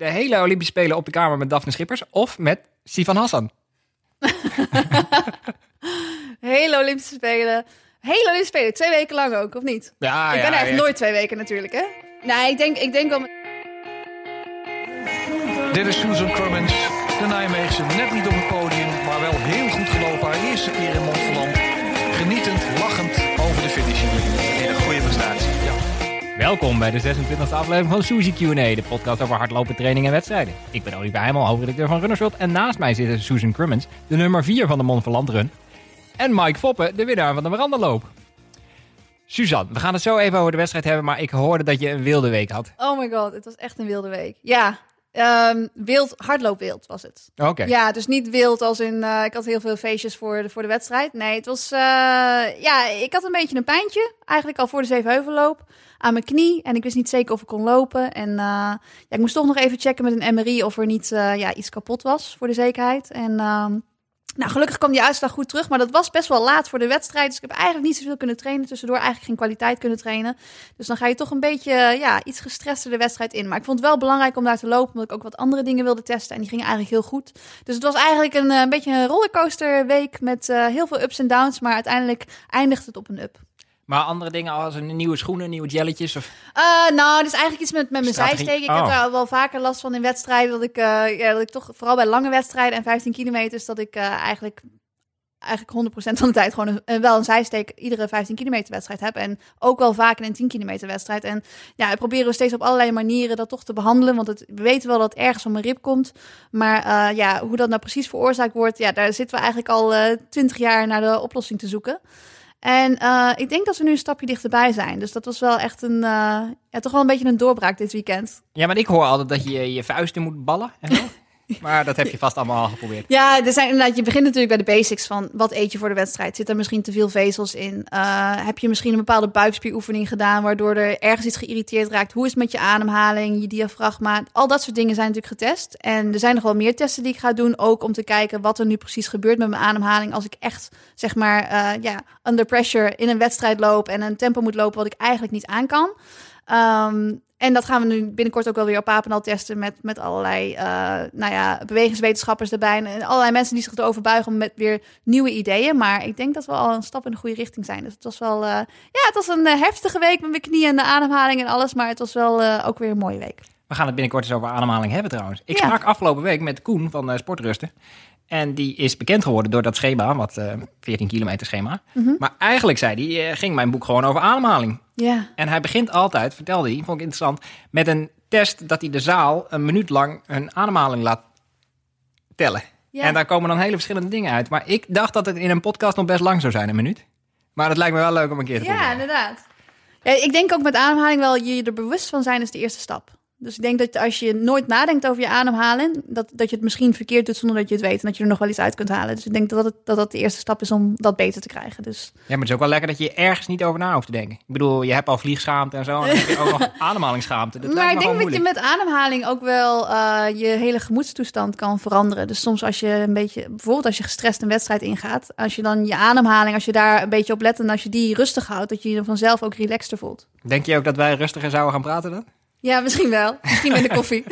De hele Olympische Spelen op de kamer met Daphne Schippers of met Sivan Hassan? Hele Olympische Spelen. Hele Olympische Spelen. Twee weken lang ook, of niet? Ja, ik ben ja, er echt ja. nooit twee weken natuurlijk, hè? Nee, ik denk, ik denk wel... Dit is Susan Crummins, de Nijmeegse. Net niet op het podium, maar wel heel goed gelopen. Haar eerste keer in Montferland. Genietend, lachend over de finish. In een goede prestatie. Welkom bij de 26e aflevering van Suzy Q&A, de podcast over hardlopen, training en wedstrijden. Ik ben Olivier Heimel, hoofdredacteur van Runners World en naast mij zitten Susan Crummins, de nummer 4 van de Mont Verland Run. En Mike Foppen, de winnaar van de Mirandaloop. Suzanne, we gaan het zo even over de wedstrijd hebben, maar ik hoorde dat je een wilde week had. Oh my god, het was echt een wilde week. Ja, ehm, wild, hardloopwild was het. Oké. Ja, dus niet wild als in... eh, ik had heel veel feestjes voor de, voor de wedstrijd. Nee, het was... eh, ja, ik had een beetje een pijntje. Eigenlijk al voor de Zevenheuvelloop. Aan mijn knie. En ik wist niet zeker of ik kon lopen. En eh, ja, ik moest toch nog even checken met een MRI... of er niet ja, iets kapot was, voor de zekerheid. En... nou, gelukkig kwam die uitslag goed terug, maar dat was best wel laat voor de wedstrijd. Dus ik heb eigenlijk niet zoveel kunnen trainen. Tussendoor eigenlijk geen kwaliteit kunnen trainen. Dus dan ga je toch een beetje, ja, iets gestrester de wedstrijd in. Maar ik vond het wel belangrijk om daar te lopen, omdat ik ook wat andere dingen wilde testen. En die gingen eigenlijk heel goed. Dus het was eigenlijk een, eh, een beetje een rollercoaster week met eh, heel veel ups en downs. Maar uiteindelijk eindigt het op een up. Maar andere dingen als een nieuwe schoenen, nieuwe jelletjes of... Eh, nou, het is eigenlijk iets met, met mijn Strategie. zijsteken. Ik Oh. heb daar al wel vaker last van in wedstrijden. Dat ik, eh, ja, dat ik toch, vooral bij lange wedstrijden en 15 kilometers, dat ik eh, eigenlijk, eigenlijk 100% van de tijd gewoon een, wel een zijsteek iedere 15 kilometer wedstrijd heb. En ook wel vaak in een 10 kilometer wedstrijd. En ja, we proberen we steeds op allerlei manieren dat toch te behandelen. Want het, we weten wel dat het ergens van mijn rib komt. Maar ja, hoe dat nou precies veroorzaakt wordt, ja, daar zitten we eigenlijk al eh 20 jaar naar de oplossing te zoeken. En eh, ik denk dat we nu een stapje dichterbij zijn. Dus dat was wel echt een, eh, ja, toch wel een beetje een doorbraak dit weekend. Ja, maar ik hoor altijd dat je je vuisten moet ballen en. maar dat heb je vast allemaal al geprobeerd. Ja, er zijn inderdaad, je begint natuurlijk bij de basics van wat eet je voor de wedstrijd. Zit er misschien te veel vezels in? Eh, heb je misschien een bepaalde buikspieroefening gedaan waardoor er ergens iets geïrriteerd raakt? Hoe is het met je ademhaling, je diafragma? Al dat soort dingen zijn natuurlijk getest. En er zijn nog wel meer testen die ik ga doen, ook om te kijken wat er nu precies gebeurt met mijn ademhaling als ik echt, zeg maar, eh, ja, under pressure in een wedstrijd loop en een tempo moet lopen wat ik eigenlijk niet aan kan. Ehm, en dat gaan we nu binnenkort ook wel weer op Papendal testen met, met allerlei uh, nou ja, bewegingswetenschappers erbij. En allerlei mensen die zich erover buigen met weer nieuwe ideeën. Maar ik denk dat we al een stap in de goede richting zijn. Dus het was wel, uh, ja, het was een uh, heftige week met mijn knieën en de ademhaling en alles. Maar het was wel uh, ook weer een mooie week. We gaan het binnenkort eens over ademhaling hebben trouwens. Ik Ja. sprak afgelopen week met Koen van Sportrusten. En die is bekend geworden door dat schema, wat uh, 14 kilometer schema. Mhm. Maar eigenlijk zei hij, uh, ging mijn boek gewoon over ademhaling. Ja, En hij begint altijd, vertelde hij, vond ik interessant, met een test dat hij de zaal een minuut lang hun ademhaling laat tellen. Ja. En daar komen dan hele verschillende dingen uit. Maar ik dacht dat het in een podcast nog best lang zou zijn, een minuut. Maar het lijkt me wel leuk om een keer te ja proberen. inderdaad. Ja, ik denk ook met ademhaling wel, je er bewust van zijn is de eerste stap. Dus ik denk dat als je nooit nadenkt over je ademhaling, dat, dat je het misschien verkeerd doet zonder dat je het weet. En dat je er nog wel iets uit kunt halen. Dus ik denk dat het, dat, dat de eerste stap is om dat beter te krijgen. Dus Ja, maar het is ook wel lekker dat je ergens niet over na hoeft te denken. Ik bedoel, je hebt al vliegschaamte en zo. En dan heb je ook nog ademhalingsschaamte. Dat maar ik denk dat je met ademhaling ook wel eh, je hele gemoedstoestand kan veranderen. Dus soms als je een beetje, bijvoorbeeld als je gestrest een wedstrijd ingaat, als je dan je ademhaling, als je daar een beetje op let en als je die rustig houdt, dat je je vanzelf ook relaxter voelt. Denk je ook dat wij rustiger zouden gaan praten dan? Ja, misschien wel. Misschien met de koffie.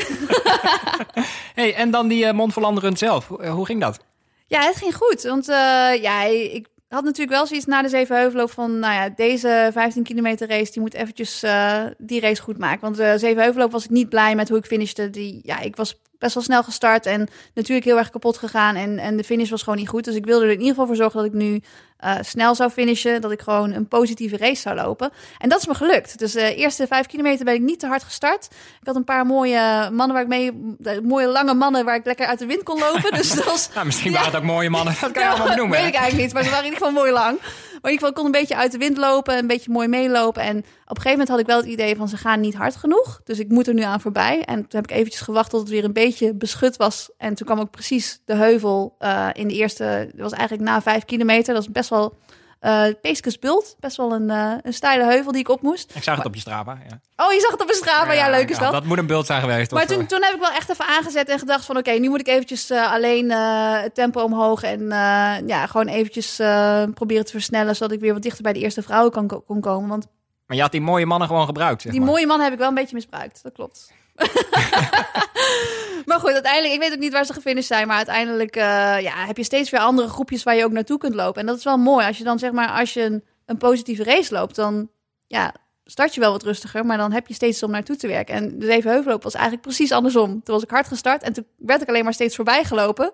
hey, en dan die uh, Mont Verland run zelf. Hoe, eh, hoe ging dat? Ja, het ging goed. Want uh, ja, ik had natuurlijk wel zoiets na de Zevenheuvelloop van... nou ja, deze 15 kilometer race, die moet eventjes uh, die race goed maken. Want de Zevenheuvelloop was ik niet blij met hoe ik finishte. Die, ja, ik was best wel snel gestart en natuurlijk heel erg kapot gegaan. En, en de finish was gewoon niet goed. Dus ik wilde er in ieder geval voor zorgen dat ik nu uh, snel zou finishen. Dat ik gewoon een positieve race zou lopen. En dat is me gelukt. Dus de uh, eerste vijf kilometer ben ik niet te hard gestart. Ik had een paar mooie mannen waar ik mee... mooie lange mannen waar ik lekker uit de wind kon lopen. Dus dat was... nou, misschien waren het ook mooie mannen. Dat kan je allemaal benoemen. weet ik eigenlijk niet, maar ze waren in ieder geval mooi lang. Maar in ieder geval, ik kon een beetje uit de wind lopen, een beetje mooi meelopen. En op een gegeven moment had ik wel het idee van ze gaan niet hard genoeg. Dus ik moet er nu aan voorbij. En toen heb ik eventjes gewacht tot het weer een beetje beschut was. En toen kwam ook precies de heuvel uh, in de eerste, dat was eigenlijk na vijf kilometer. Dat is best wel uh, Peeskesbult. Best wel een, uh, een steile heuvel die ik op moest. Ik zag het op je Strava, ja. Oh, je zag het op een Strava? Ja, ja leuk is dat. Dat moet een bult zijn geweest. Maar toen, toen heb ik wel echt even aangezet en gedacht van... oké, okay, nu moet ik eventjes uh, alleen het tempo omhoog... en ja, gewoon eventjes proberen te versnellen... zodat ik weer wat dichter bij de eerste vrouwen kan, kon komen. Want maar je had die mooie mannen gewoon gebruikt, zeg Die maar. mooie mannen heb ik wel een beetje misbruikt, dat klopt. goed, uiteindelijk, ik weet ook niet waar ze gefinished zijn, maar uiteindelijk eh, ja, heb je steeds weer andere groepjes waar je ook naartoe kunt lopen. En dat is wel mooi. Als je dan zeg maar, als je een, een positieve race loopt, dan ja, start je wel wat rustiger, maar dan heb je steeds om naartoe te werken. En de Zevenheuvelloop was eigenlijk precies andersom. Toen was ik hard gestart en toen werd ik alleen maar steeds voorbij gelopen.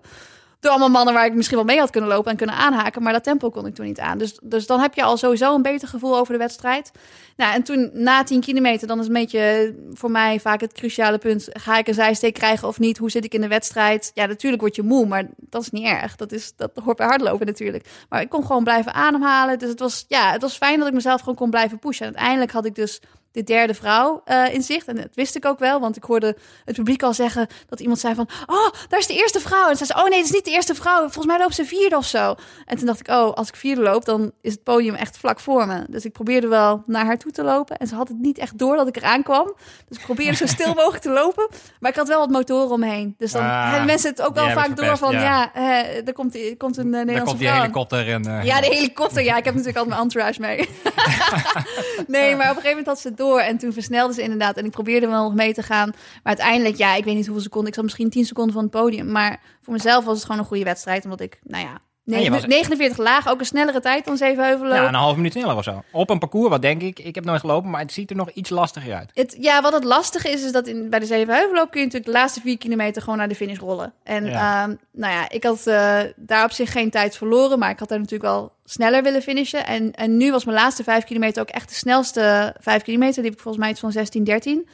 Door allemaal mannen waar ik misschien wel mee had kunnen lopen en kunnen aanhaken. Maar dat tempo kon ik toen niet aan. Dus, dus dan heb je al sowieso een beter gevoel over de wedstrijd. Nou, en toen na 10 kilometer, dan is een beetje voor mij vaak het cruciale punt. Ga ik een zijsteek krijgen of niet? Hoe zit ik in de wedstrijd? Ja, natuurlijk word je moe, maar dat is niet erg. Dat, is, dat hoort bij hardlopen natuurlijk. Maar ik kon gewoon blijven ademhalen. Dus het was, ja, het was fijn dat ik mezelf gewoon kon blijven pushen. En uiteindelijk had ik dus de derde vrouw uh, in zicht. En dat wist ik ook wel, want ik hoorde het publiek al zeggen dat iemand zei van... Oh, daar is de eerste vrouw. En ze zei, oh nee, het is niet de eerste vrouw. Volgens mij loopt ze vierde of zo. En toen dacht ik, oh, als ik vierde loop, dan is het podium echt vlak voor me. Dus ik probeerde wel naar haar toe te lopen. En ze had het niet echt door dat ik eraan kwam. Dus ik probeerde zo stil mogelijk te lopen. Maar ik had wel wat motoren omheen. Dus dan ah, hebben mensen het ook wel vaak door van... Ja, uh, er, komt, er komt een uh, Nederlandse komt die helikopter. En, uh, ja, de helikopter. Ja, ik heb natuurlijk altijd mijn entourage mee. nee, maar op een gegeven moment had ze het door. En toen versnelde ze inderdaad. En ik probeerde wel nog mee te gaan. Maar uiteindelijk, ja, ik weet niet hoeveel seconden. Ik zat misschien 10 seconden van het podium. Maar voor mezelf was het gewoon een goede wedstrijd. Omdat ik, nou ja, 49 laag, ook een snellere tijd dan Zevenheuvelen. Ja, een half minuut sneller of zo. Op een parcours, wat denk ik, ik heb nooit gelopen, maar het ziet er nog iets lastiger uit. Het, ja, wat het lastige is, is dat in, bij de Zevenheuvelloop kun je natuurlijk de laatste vier kilometer gewoon naar de finish rollen. En ehm, nou ja, ik had uh, daar op zich geen tijd verloren, maar ik had daar natuurlijk wel sneller willen finishen. En, en nu was mijn laatste vijf kilometer ook echt de snelste vijf kilometer. Die heb ik volgens mij iets van 16, 13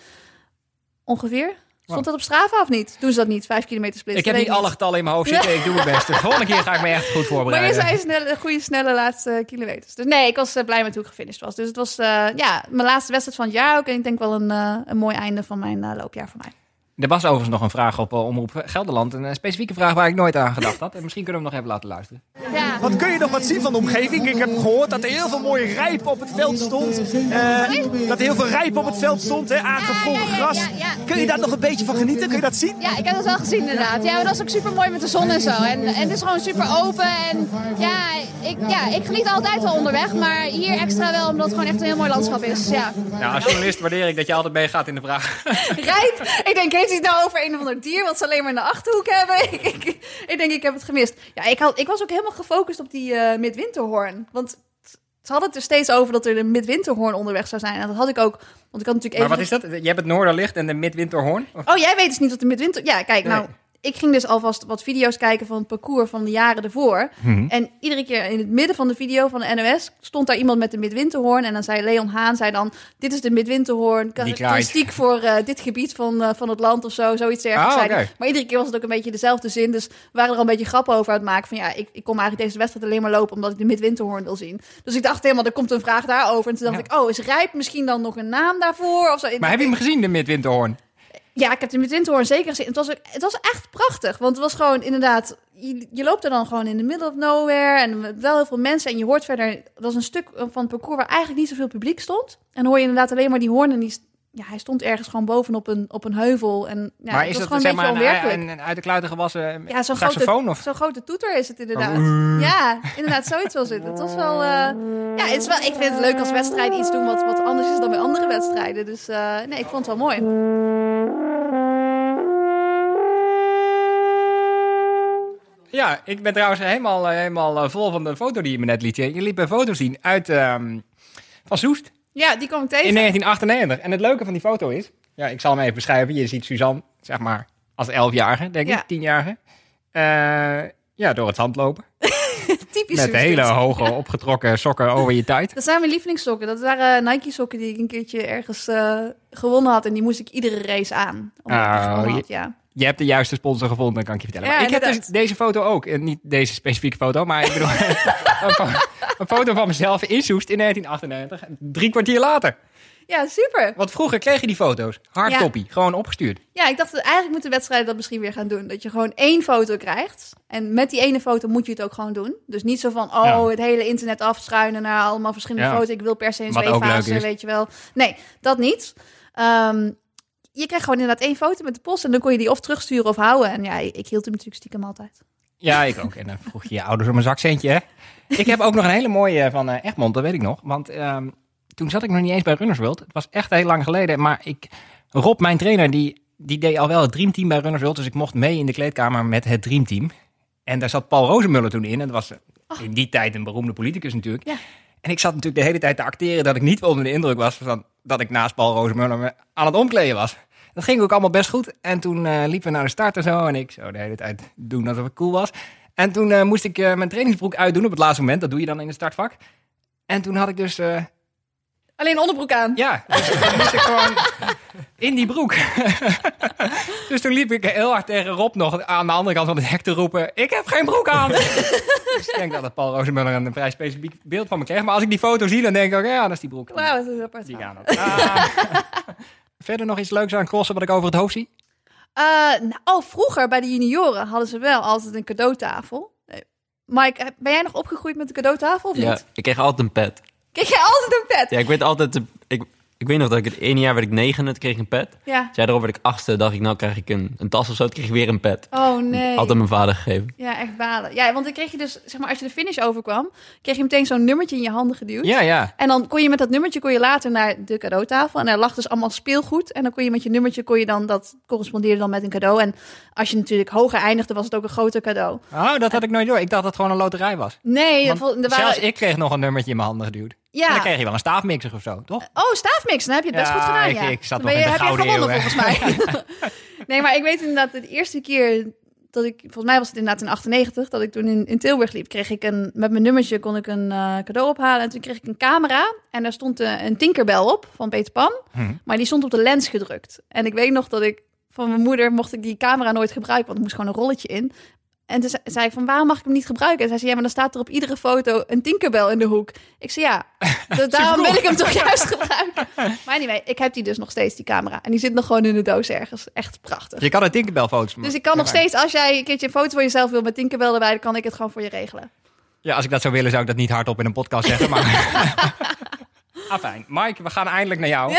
ongeveer. Stond dat op Strava of niet? Doen ze dat niet? Vijf kilometer split? Ik heb niet alle getallen in mijn hoofd zitten. Ik doe mijn best. De volgende keer ga ik me echt goed voorbereiden. Maar je zei snelle, goede, snelle laatste kilometers. Dus nee, ik was uh, blij met hoe ik gefinished was. Dus het was uh, ja, mijn laatste wedstrijd van het jaar ook. En ik denk wel een, uh, een mooi einde van mijn loopjaar voor mij. Er was overigens nog een vraag op Omroep Gelderland. Een specifieke vraag waar ik nooit aan gedacht had. En misschien kunnen we hem nog even laten luisteren. Ja. Wat kun je nog wat zien van de omgeving? Ik heb gehoord dat er heel veel mooie rijp op het veld stond. Uh, dat er heel veel rijp op het veld stond, hè, aangevroren gras. Kun je daar nog een beetje van genieten? Kun je dat zien? Ja, ik heb dat wel gezien inderdaad. Ja, dat is ook super mooi met de zon en zo. En, en het is gewoon super open. En ja ik, ja, ik geniet altijd wel onderweg. Maar hier extra wel, omdat het gewoon echt een heel mooi landschap is. Ja. Nou, als journalist waardeer ik dat je altijd meegaat in de vraag. rijp? Ik denk, heeft hij het nou over een of ander dier wat ze alleen maar in de Achterhoek hebben? ik, ik, denk, ik heb het gemist. Ja, ik, had, ik was ook helemaal gefocust op die uh, midwinterhoorn. Want ze hadden het er steeds over dat er een midwinterhoorn onderweg zou zijn. En dat had ik ook. Want ik had natuurlijk even... Maar wat is dat? Je hebt het Noorderlicht en de midwinterhoorn? Oh, jij weet dus niet wat de midwinter... Ja, kijk, nou ik ging dus alvast wat video's kijken van het parcours van de jaren ervoor. Mhm. En iedere keer in het midden van de video van de NOS stond daar iemand met de midwinterhoorn. En dan zei Leon Haan, zei dan, dit is de midwinterhoorn, karakteristiek voor uh, dit gebied van, uh, van het land of zo, zoiets. Oh, okay. Maar iedere keer was het ook een beetje dezelfde zin. Dus we waren er al een beetje grappen over aan het maken van, ja, ik, ik kom eigenlijk deze wedstrijd alleen maar lopen omdat ik de midwinterhoorn wil zien. Dus ik dacht helemaal, er komt een vraag daarover. En toen dacht ik, oh, is Rijp misschien dan nog een naam daarvoor? Of zo. Maar heb je hem gezien, de midwinterhoorn? Ja, ik heb de midwinterhoorn zeker gezien. Het was, ook, het was echt prachtig, want het was gewoon inderdaad... Je, je, loopt er dan gewoon in de middle of nowhere en wel heel veel mensen. En je hoort verder, dat was een stuk van het parcours waar eigenlijk niet zoveel publiek stond. En hoor je inderdaad alleen maar die hoornen die ja, hij stond ergens gewoon bovenop een, op een heuvel. En, ja, maar is dat, gewoon een beetje onwerkelijk. Een, een, uit de kluiten gewassen ja, zo'n? Grote, Zo'n grote toeter is het inderdaad. Oh. Ja, inderdaad, zoiets was het. Het was wel... Uh, ja, het is wel, ik vind het leuk als wedstrijd iets doen wat, wat anders is dan bij andere wedstrijden. Dus uh, nee, ik vond het wel mooi. Ja, ik ben trouwens helemaal, helemaal eh, vol van de foto die je me net liet zien. Je liet een foto zien uit um, van Soest. Ja, die kwam ik tegen. In 1998. En het leuke van die foto is, ja, ik zal hem even beschrijven. Je ziet Suzanne, zeg maar, als elfjarige, denk ik, tienjarige. Uh, ja, door het zand lopen. Typisch Met hele hoge opgetrokken sokken over je tijd. Dat zijn mijn lievelingssokken. Dat waren Nike sokken die ik een keertje ergens uh, gewonnen had. En die moest ik iedere race aan. Oh, ja. Je hebt de juiste sponsor gevonden, kan ik je vertellen. Ja, ik heb dus deze foto ook. En niet deze specifieke foto, maar ik bedoel... een foto van mezelf in Soest in 1998. Drie kwartier later. Ja, super. Want vroeger kreeg je die foto's. Hardcopy. Gewoon opgestuurd. Ja, ik dacht eigenlijk moeten wedstrijden dat misschien weer gaan doen. Dat je gewoon één foto krijgt. En met die ene foto moet je het ook gewoon doen. Dus niet zo van, oh, het hele internet afschuinen naar allemaal verschillende foto's. Ik wil per se een zweefase, weet je wel. Nee, dat niet. Um, je krijgt gewoon inderdaad één foto met de post. En dan kon je die of terugsturen of houden. En ja, ik hield hem natuurlijk stiekem altijd. Ja, ik ook. En dan vroeg je je ouders om een zakcentje, hè? Ik heb ook nog een hele mooie van uh, Egmond, dat weet ik nog. Want um, toen zat ik nog niet eens bij Runners World. Het was echt heel lang geleden. Maar ik, Rob, mijn trainer, die die deed al wel het dreamteam bij Runners World. Dus ik mocht mee in de kleedkamer met het dreamteam. En daar zat Paul Rozenmuller toen in. En dat was in die tijd een beroemde politicus natuurlijk. Ja. En ik zat natuurlijk de hele tijd te acteren dat ik niet onder de indruk was van dat ik naast Paul Rozenmuller me aan het omkleden was. Dat ging ook allemaal best goed. En toen eh, liepen we naar de start en zo. En ik zo de hele tijd doen alsof ik cool was. En toen eh, moest ik eh, mijn trainingsbroek uitdoen op het laatste moment. Dat doe je dan in het startvak. En toen had ik dus Alleen onderbroek aan. ja, dus moest ik gewoon in die broek. dus toen liep ik heel hard tegen Rob nog aan de andere kant van het hek te roepen... Ik heb geen broek aan! dus ik denk dat het Paul Rozenmuller een vrij specifiek beeld van me kreeg. Maar als ik die foto zie, dan denk ik ook... Ja, dat is die broek. Wauw, dat is apart. Die gaan. Ah. Verder nog iets leuks aan crossen wat ik over het hoofd zie? Eh, nou, oh, vroeger bij de junioren hadden ze wel altijd een cadeautafel. Nee. Mike, ben jij nog opgegroeid met een cadeautafel of Ja, niet? ik kreeg altijd een pet. Kreeg jij altijd een pet? Ja, ik weet altijd... Ik, ik weet nog dat ik het ene jaar werd ik negende, toen kreeg ik een pet. Ja. Het jaar erop werd ik achtste, dacht ik, nou krijg ik een, een tas of zo. Toen kreeg ik weer een pet. Oh nee. Altijd mijn vader gegeven. Ja, echt balen. Ja, want dan kreeg je dus, zeg maar, als je de finish overkwam, kreeg je meteen zo'n nummertje in je handen geduwd. Ja, ja. En dan kon je met dat nummertje kon je later naar de cadeautafel. En daar lag dus allemaal speelgoed. En dan kon je met je nummertje, kon je dan, dat correspondeerde dan met een cadeau. En als je natuurlijk hoger eindigde, was het ook een groter cadeau. Oh, dat had ik nooit door. Ik dacht dat het gewoon een loterij was. Nee, er waren... Zelfs ik kreeg nog een nummertje in mijn handen geduwd. En dan Ja. kreeg je wel een staafmixer of zo, toch? Oh, staafmix, dan heb je het best Ja, goed gedaan, ik- ja. ik zat nog in je, de heb je gouden gewonnen, eeuw, volgens mij. nee, maar ik weet inderdaad, de eerste keer dat ik, volgens mij was het inderdaad in 98, dat ik toen in, in Tilburg liep, kreeg ik een, met mijn nummertje kon ik een eh, cadeau ophalen. En toen kreeg ik een camera en daar stond een Tinkerbell op van Peter Pan. Hm. Maar die stond op de lens gedrukt. En ik weet nog dat ik van mijn moeder mocht ik die camera nooit gebruiken, want er moest gewoon een rolletje in. En toen ze- zei ik van, waarom mag ik hem niet gebruiken? En zij zei, ja, maar dan staat er op iedere foto een Tinkerbell in de hoek. Ik zei, ja, dus daarom wil ik hem toch juist gebruiken. Maar anyway, ik heb die dus nog steeds, die camera. En die zit nog gewoon in de doos ergens. Echt prachtig. Je kan er Tinkerbell foto's Dus ik kan nog steeds, als jij een keertje een foto van jezelf wil met Tinkerbell erbij, dan kan ik het gewoon voor je regelen. Ja, als ik dat zou willen, zou ik dat niet hardop in een podcast zeggen. Maar... ah, fijn. Mike, we gaan eindelijk naar jou.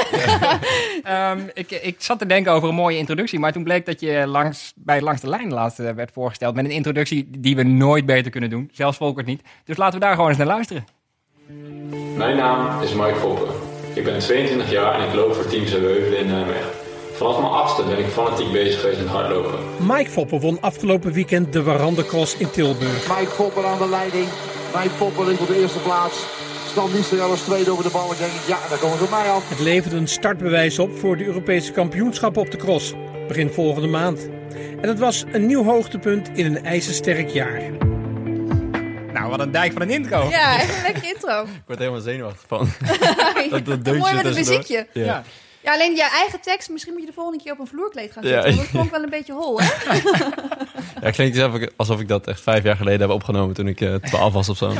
Ehm, ik, ik zat te denken over een mooie introductie, maar toen bleek dat je langs, bij Langs de Lijn laatst eh, werd voorgesteld met een introductie die we nooit beter kunnen doen. Zelfs Volkert niet. Dus laten we daar gewoon eens naar luisteren. Mijn naam is Mike Foppen. Ik ben 22 jaar en ik loop voor Team Zeeweuvelen in Nijmegen. Vanaf mijn achtste ben ik fanatiek bezig geweest met hardlopen. Mike Foppen won afgelopen weekend de Warandecross in Tilburg. Mike Popper aan de leiding. Mike Popper in op de eerste plaats. Stan Nistelrooy als tweede over de bal. Ik denk, ja, daar komen ze op mij af. Het levert een startbewijs op voor de Europese kampioenschappen op de cross. Begin volgende maand. En het was een nieuw hoogtepunt in een ijzersterk jaar. Nou, wat een dijk van een intro. Ja, echt een lekkere intro. Ik word helemaal zenuwachtig van. dat, dat mooi met een muziekje. Ja. Ja. Ja, alleen je eigen tekst, misschien moet je de volgende keer op een vloerkleed gaan Ja. zitten. Want dat klonk wel een beetje hol, hè? Ja, ik klinkt alsof ik, alsof ik dat echt vijf jaar geleden heb opgenomen toen ik eh 12 was of zo.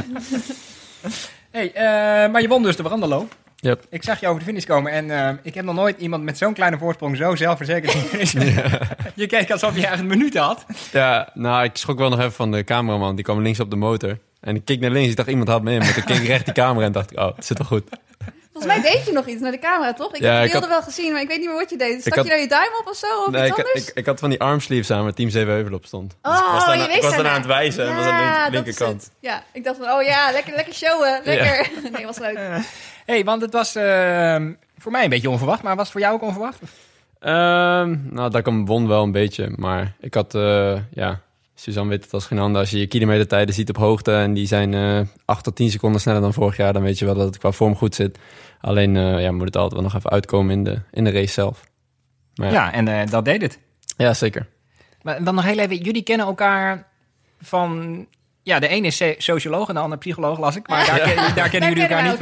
Hey, eh, maar je won dus de Brandelo. Yep. Ik zag je over de finish komen en eh, ik heb nog nooit iemand met zo'n kleine voorsprong zo zelfverzekerd zien finishen. Je keek alsof je echt een minuut had. Ja, nou, ik schrok wel nog even van de cameraman. Die kwam links op de motor. En ik keek naar links. Ik dacht, iemand had me in. Maar toen keek ik recht die camera en dacht ik, oh, het zit wel goed. Volgens mij deed je nog iets naar de camera, toch? Ik Ja, heb de beelden had- wel gezien, maar ik weet niet meer wat je deed. Stak had- je nou je duim op of zo? Of Nee, iets ik, anders? ik, ik had van die armsleeves aan waar Team Zeeweuvel op stond. Dus Oh, ik was daarna, je ik was daarna aan het wijzen. en was aan de linkerkant. Ja, ik dacht van, oh ja, lekker, lekker showen. Lekker. Nee, was leuk. hey, want het was eh, voor mij een beetje onverwacht, maar was het voor jou ook onverwacht? Ehm, nou, dat kan won wel een beetje. Maar ik had, eh, ja, Suzanne weet het als geen ander. Als je je kilometertijden ziet op hoogte en die zijn eh 8 tot 10 seconden sneller dan vorig jaar, dan weet je wel dat het qua vorm goed zit. Alleen eh, ja, moet het altijd wel nog even uitkomen in de, in de race zelf. Maar Ja, ja, en eh, dat deed het. ja, zeker. Maar dan nog heel even, jullie kennen elkaar van... Ja, de ene is so- socioloog en de andere psycholoog, las ik. Maar daar, ken- daar kennen Daar jullie elkaar niet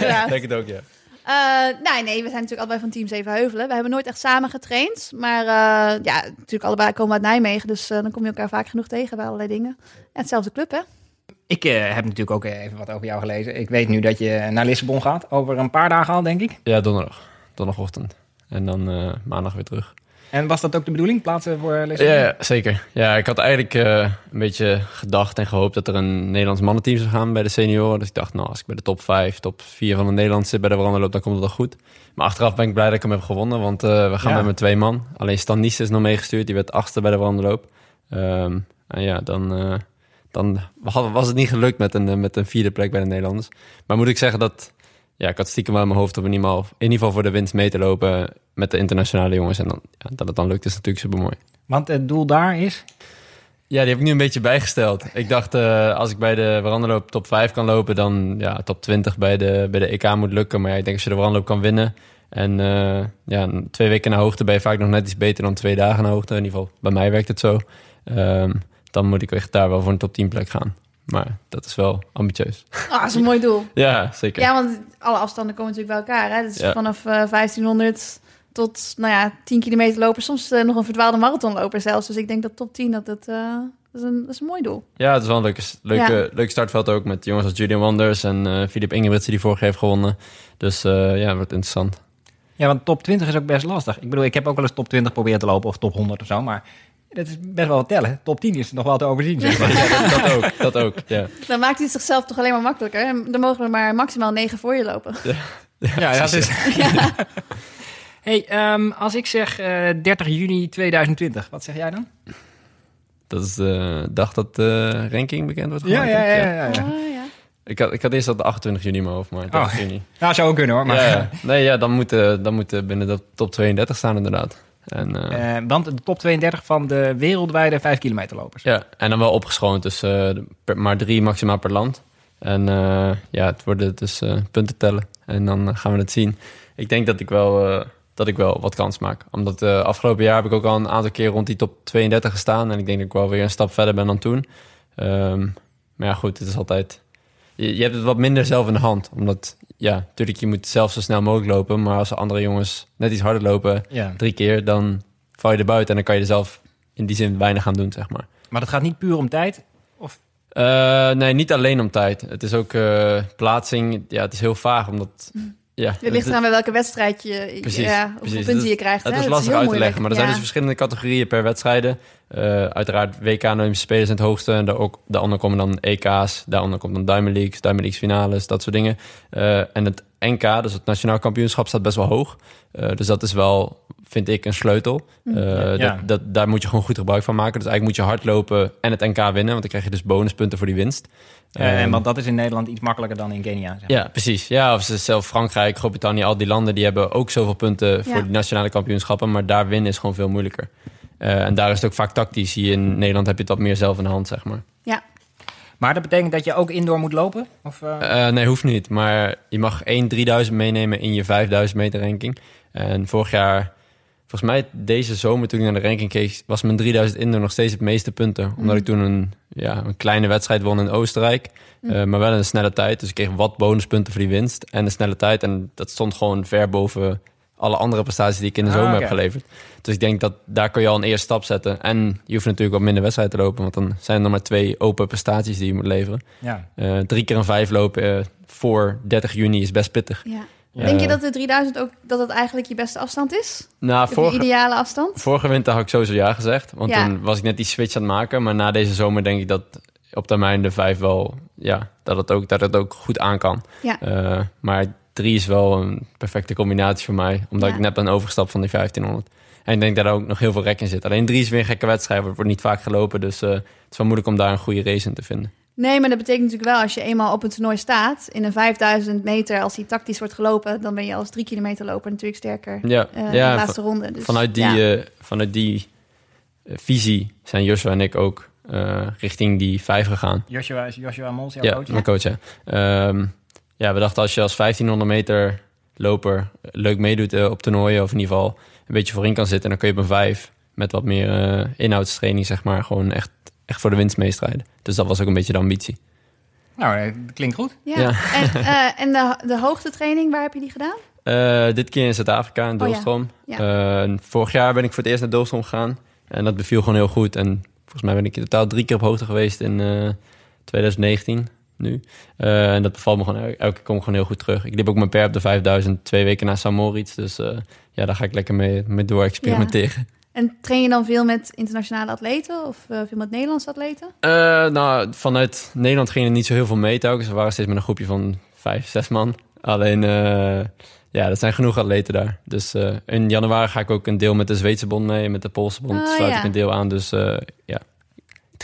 van. Denk het ook, ja. Eh, nee, nee, we zijn natuurlijk allebei van Team Zevenheuvelen. We hebben nooit echt samen getraind. Maar eh, ja, natuurlijk allebei komen we uit Nijmegen. Dus eh, dan kom je elkaar vaak genoeg tegen bij allerlei dingen. Ja, hetzelfde club, hè? Ik eh, heb natuurlijk ook even wat over jou gelezen. Ik weet nu dat je naar Lissabon gaat. Over een paar dagen al, denk ik. Ja, donderdag. Donderdagochtend. En dan eh, maandag weer terug. En was dat ook de bedoeling, plaatsen voor Lissabon? Ja, ja, zeker. Ja, ik had eigenlijk eh, een beetje gedacht en gehoopt dat er een Nederlands mannenteam zou gaan bij de senioren. Dus ik dacht, nou, als ik bij de top 5, top 4 van de Nederland zit bij de Veranderloop, dan komt het wel goed. Maar achteraf ben ik blij dat ik hem heb gewonnen, want eh, we gaan Ja. met mijn twee man. Alleen Stan Nies is nog meegestuurd, die werd achtste bij de Veranderloop. Ehm en ja, dan, eh, dan was het niet gelukt met een, met een vierde plek bij de Nederlanders. Maar moet ik zeggen dat, ja, ik had stiekem wel in mijn hoofd om in ieder geval, in ieder geval voor de winst mee te lopen. Met de internationale jongens. En dan, ja, dat het dan lukt is natuurlijk super mooi. Want het doel daar is... Ja, die heb ik nu een beetje bijgesteld. Ik dacht, eh, als ik bij de veranderloop top 5 kan lopen, dan ja, top 20 bij de, bij de EK moet lukken. Maar ja, ik denk als je de veranderloop kan winnen. En eh, ja, twee weken naar hoogte ben je vaak nog net iets beter dan twee dagen naar hoogte. In ieder geval, bij mij werkt het zo. Ehm, dan moet ik echt daar wel voor een top 10 plek gaan. Maar dat is wel ambitieus. Ah, dat is een mooi doel. Ja, zeker. Ja, want alle afstanden komen natuurlijk bij elkaar. Hè? Dus Ja. vanaf eh, 1500 tot nou ja, 10 kilometer lopen. Soms eh, nog een verdwaalde marathonloper zelfs. Dus ik denk dat top 10, dat, het, eh, dat, is, een, dat is een mooi doel. Ja, het is wel een leuke, leuke, Ja. leuk startveld ook met jongens als Julian Wanders en eh Filip Ingebrigtsen die vorig jaar heeft gewonnen. Dus eh, ja, wordt interessant. Ja, want top 20 is ook best lastig. Ik bedoel, ik heb ook wel eens top 20 proberen te lopen of top 100 of zo, maar dat is best wel wat tellen. Top 10 is nog wel te overzien, zeg maar. Ja, dat, dat ook, dat ook, ja. Dan maakt hij het zichzelf toch alleen maar makkelijker. Dan mogen er maar maximaal 9 voor je lopen. Ja, dat is... hey, ehm, als ik zeg eh 30 juni 2020, wat zeg jij dan? Dat is de dag dat de ranking bekend wordt Ja, gemaakt. ja, ja. ja, ja. Ah, ja. Ik, had, ik had eerst dat de 28 juni in mijn hoofd, maar 30 Oh. juni. Nou, zou ook kunnen hoor. Maar, Ja, ja. Nee, ja, dan moet, eh, dan moet binnen de top 32 staan inderdaad. En, eh, Eh, want de top 32 van de wereldwijde 5 kilometer lopers. ja, en dan wel opgeschoond, dus eh, per- maar drie maximaal per land. En eh, ja, het worden dus eh, punten tellen. En dan gaan we het zien. Ik denk dat ik wel, eh, dat ik wel wat kans maak. Omdat eh, afgelopen jaar heb ik ook al een aantal keer rond die top 32 gestaan. En ik denk dat ik wel weer een stap verder ben dan toen. Ehm, maar ja, goed, het is altijd... Je, je hebt het wat minder zelf in de hand. Omdat, ja, natuurlijk, je moet zelf zo snel mogelijk lopen. Maar als andere jongens net iets harder lopen, Ja. drie keer, dan val je er buiten. En dan kan je er zelf in die zin weinig aan doen, zeg maar. Maar dat gaat niet puur om tijd. Eh, nee, niet alleen om tijd. Het is ook eh, plaatsing. Ja, het is heel vaag, omdat... Ja, Het ligt eraan bij welke wedstrijd je, Precies, ja, hoeveel precies. punten Dat- je krijgt. Hè? is Dat lastig uit te moeilijk. leggen, maar er zijn dus verschillende categorieën per wedstrijden. Eh, uiteraard WK Olympische Spelen zijn het hoogste. En de, ook, de andere komen dan EK's. Daaronder komt dan Diamond Leagues, Diamond Leagues finales, dat soort dingen. Eh, en het NK, dus het Nationaal Kampioenschap, staat best wel hoog. Eh, dus dat is wel, vind ik, een sleutel. Mm. Eh, Ja. dat, dat, daar moet je gewoon goed gebruik van maken. Dus eigenlijk moet je hardlopen en het NK winnen. Want dan krijg je dus bonuspunten voor die winst. Eh, Ehm, want dat is in Nederland iets makkelijker dan in Kenia. Zeg maar. ja, precies. Ja, of ze- zelf Frankrijk, Groot-Brittannië, al die landen... die hebben ook zoveel punten voor die nationale kampioenschappen... maar daar winnen is gewoon veel moeilijker. Eh, en daar is het ook vaak tactisch. Hier in Nederland heb je wat meer zelf in de hand, zeg maar. Ja. Maar dat betekent dat je ook indoor moet lopen? Of, eh? Eh, nee, hoeft niet. Maar je mag één 3000 meenemen in je 5000 meter ranking. En vorig jaar, volgens mij deze zomer toen ik naar de ranking keek... was mijn 3000 indoor nog steeds het meeste punten. Omdat ik toen een, ja, een kleine wedstrijd won in Oostenrijk. Eh, maar wel in een snelle tijd. Dus ik kreeg wat bonuspunten voor die winst. En een snelle tijd. En dat stond gewoon ver boven alle andere prestaties die ik in de Ah, zomer heb geleverd. Dus ik denk dat daar kun je al een eerste stap zetten. En je hoeft natuurlijk wat minder wedstrijden te lopen. Want dan zijn er nog maar twee open prestaties die je moet leveren. ja. Eh, drie keer een vijf lopen eh, voor 30 juni is best pittig. Ja. Ja. Denk je dat de 3000 ook dat het eigenlijk je beste afstand is? Nou, De vorige, ideale afstand? vorige winter had ik sowieso ja gezegd. Want Ja. toen was ik net die switch aan het maken. Maar na deze zomer denk ik dat op termijn de vijf wel... Ja, dat het ook, dat het ook goed aan kan. Ja. Eh, maar drie is wel een perfecte combinatie voor mij. Omdat Ja. ik net ben overgestapt van die 1500. En ik denk dat er ook nog heel veel rek in zit. Alleen drie is weer een gekke wedstrijd. Het wordt niet vaak gelopen. Dus eh, het is wel moeilijk om daar een goede race in te vinden. Nee, maar dat betekent natuurlijk wel als je eenmaal op een toernooi staat in een 5000 meter, als die tactisch wordt gelopen, dan ben je als drie kilometer loper natuurlijk sterker Ja, eh, in ja de laatste van- ronde. Dus, vanuit die, ja. eh, vanuit die visie zijn Joshua en ik ook eh, richting die vijf gegaan. Joshua, is Joshua Mons, jouw Ja, coach? mijn coach, ja. Ehm, ja, we dachten als je als 1500 meter loper leuk meedoet op toernooien... of in ieder geval een beetje voorin kan zitten... dan kun je op een vijf met wat meer eh, inhoudstraining, zeg maar... gewoon echt, echt voor de winst meestrijden. Dus dat was ook een beetje de ambitie. Nou, eh, dat klinkt goed. Ja. Ja. En, eh, en de, de hoogtetraining, waar heb je die gedaan? Eh, dit keer in Zuid-Afrika, in Oh ja. Dolstrom. Ja. Eh, en vorig jaar ben ik voor het eerst naar Dolstrom gegaan. En dat beviel gewoon heel goed. En volgens mij ben ik in totaal drie keer op hoogte geweest in eh, 2019, nu. Eh, en dat bevalt me gewoon, el- elke keer kom ik gewoon heel goed terug. Ik liep ook mijn per op de 5000 twee weken na San Moritz. Dus eh, ja, daar ga ik lekker mee, mee door experimenteren. En train je dan veel met internationale atleten of eh, veel met Nederlandse atleten? Nou, vanuit Nederland ging er niet zo heel veel mee telkens. We waren steeds met een groepje van vijf, zes man. Alleen, ja, er zijn genoeg atleten daar. Dus in januari ga ik ook een deel met de Zweedse bond mee... en met de Poolse bond Oh, sluit ja. ik een deel aan. Dus ja,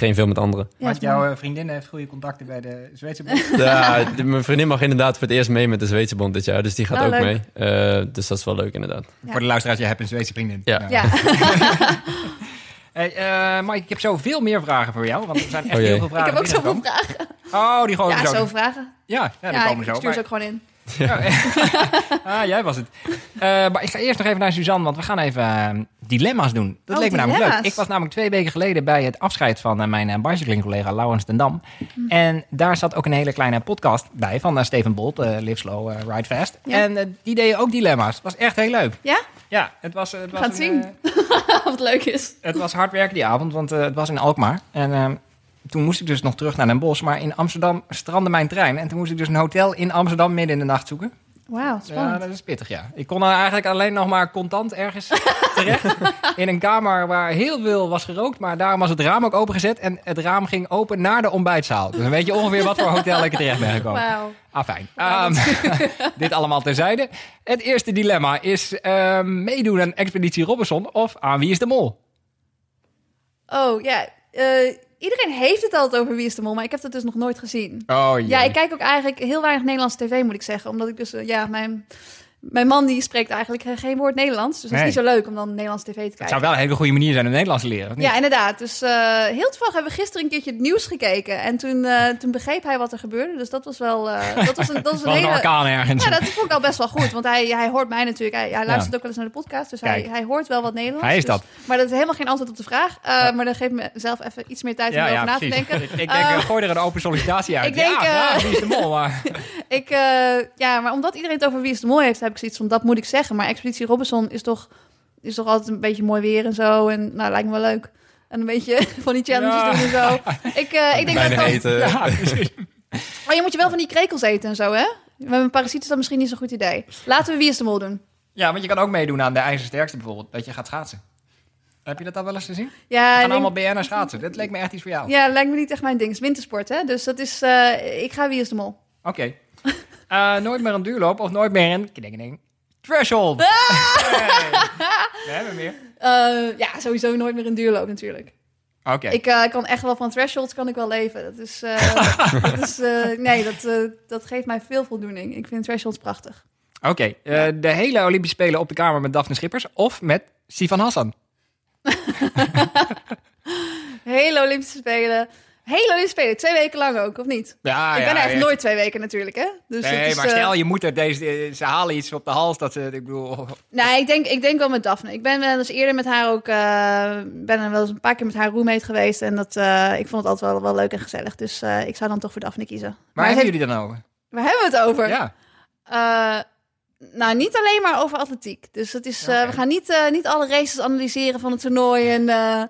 train veel met anderen. Ja, mooi. jouw eh, vriendin heeft goede contacten bij de Zweedse bond. Ja, de- mijn vriendin mag inderdaad voor het eerst mee met de Zweedse bond dit jaar. Dus die gaat Oh, ook leuk. mee. Eh, dus dat is wel leuk inderdaad. Ja. Voor de luisteraars, je hebt een Zweedse vriendin. Ja. Ja. Hey, eh, Mike, ik heb zoveel meer vragen voor jou. Want er zijn echt Oh heel veel Ik vragen heb ook zoveel vragen. Oh, die gewoon Ja, zo. vragen. Ja, ja, die Ja, komen ik zo. stuur ze Maar- ook gewoon in. ah, jij was het. Eh, maar ik ga eerst nog even naar Suzanne, want we gaan even eh, dilemma's doen. Dat Oh, leek me namelijk leuk. Ik was namelijk twee weken geleden bij het afscheid van eh, mijn uh, bicycling-collega Laurens ten Dam. Hm. En daar zat ook een hele kleine podcast bij van eh, Steven Bolt, eh, Live Slow, Ride Fast. Ja. En die deden ook dilemma's. Het was echt heel leuk. Ja? Ja, het was, het was gaan het een, zien. Wat leuk is. het was hard werken die avond, want eh, het was in Alkmaar. En eh, toen moest ik dus nog terug naar Den Bosch. Maar in Amsterdam strandde mijn trein. En toen moest ik dus een hotel in Amsterdam midden in de nacht zoeken. Wauw, Ja, spannend. dat is pittig, ja. Ik kon eigenlijk alleen nog maar contant ergens terecht. In een kamer waar heel veel was gerookt. Maar daarom was het raam ook opengezet. En het raam ging open naar de ontbijtzaal. Dus dan weet je ongeveer wat voor hotel ik er terecht ben gekomen. Wauw. Ah, fijn. Ehm, dit allemaal terzijde. Het eerste dilemma is ehm, meedoen aan Expeditie Robinson of aan Wie is de Mol? Oh, ja. eh, iedereen heeft het altijd over Wie is de Mol, maar ik heb dat dus nog nooit gezien. Oh, Ja, ik kijk ook eigenlijk heel weinig Nederlandse tv, moet ik zeggen. Omdat ik dus, eh, ja, mijn, mijn man die spreekt eigenlijk geen woord Nederlands. Dus dat is Nee. niet zo leuk om dan Nederlandse tv te kijken. Het zou wel een hele goede manier zijn om Nederlands te leren. of niet? Ja, inderdaad. Dus eh, heel toevallig hebben we gisteren een keertje het nieuws gekeken. En toen, eh, toen begreep hij wat er gebeurde. Dus dat was wel... eh, dat was een, dat was een hele... orkaan ergens. Ja, dat vond ik al best wel goed. Want hij, hij hoort mij natuurlijk. Hij, hij luistert Ja. ook wel eens naar de podcast. Dus hij, Kijk. hij hoort wel wat Nederlands. Hij is dus- dat. Maar dat is helemaal geen antwoord op de vraag. Eh, Maar dat geeft me zelf even iets meer tijd om erover na te denken. Ik, ik denk, gooi er een open sollicitatie uit. ik denk, ja, ja, Wie is de Mol? Maar... Ik, ja, maar omdat iedereen het over Wie is de Mol heeft, heb ik zoiets van, dat moet ik zeggen. Maar Expeditie Robinson is toch, is toch altijd een beetje mooi weer en zo. En nou, lijkt me wel leuk. En een beetje van die challenges Ja. doen en zo. Ik, eh, ik denk dat Bijna eten. Ja, precies. Maar je moet je wel van die krekels eten en zo, hè? Met een parasiet is dat misschien niet zo'n goed idee. Laten we Wie is de Mol doen. Ja, want je kan ook meedoen aan de ijzersterkste bijvoorbeeld. Dat je gaat schaatsen. Heb je dat al wel eens gezien? Ja, We gaan denk- allemaal BN'er schaatsen. Dat leek me echt iets voor jou. ja, lijkt me niet echt mijn ding. Het is wintersport, hè? Dus dat is, eh, ik ga Wie is de Mol. Oké. Eh, nooit meer een duurloop of nooit meer een... Kning, kning. Threshold. Ah! Hey. We hebben meer. Eh, ja, sowieso nooit meer een duurloop natuurlijk. Oké. Ik eh, kan echt wel van thresholds kan ik wel leven. Dat is, dat is nee, dat, dat geeft mij veel voldoening. Ik vind thresholds prachtig. Oké. de hele Olympische Spelen op de kamer met Daphne Schippers of met Sivan Hassan? Hele Olympische Spelen. Hele Spelen. Twee weken lang ook, of niet? Ja, ik ben ja, er nooit twee weken natuurlijk, hè? Dus Nee, is, maar eh, stel je moet er deze... eh, Ze halen iets op de hals dat ze... Ik bedoel... Nee, ik denk, ik denk wel met Daphne. Ik ben wel eens eerder met haar ook... eh, ben er wel eens een paar keer met haar roommate geweest. En dat, eh, ik vond het altijd wel, wel leuk en gezellig. Dus eh, ik zou dan toch voor Daphne kiezen. Waar het hebben heeft- jullie dan over? Waar hebben we het over? Ja. Eh, nou, niet alleen maar over atletiek. Dus het is, eh, we gaan niet, eh, niet alle races analyseren van het toernooi. En, eh,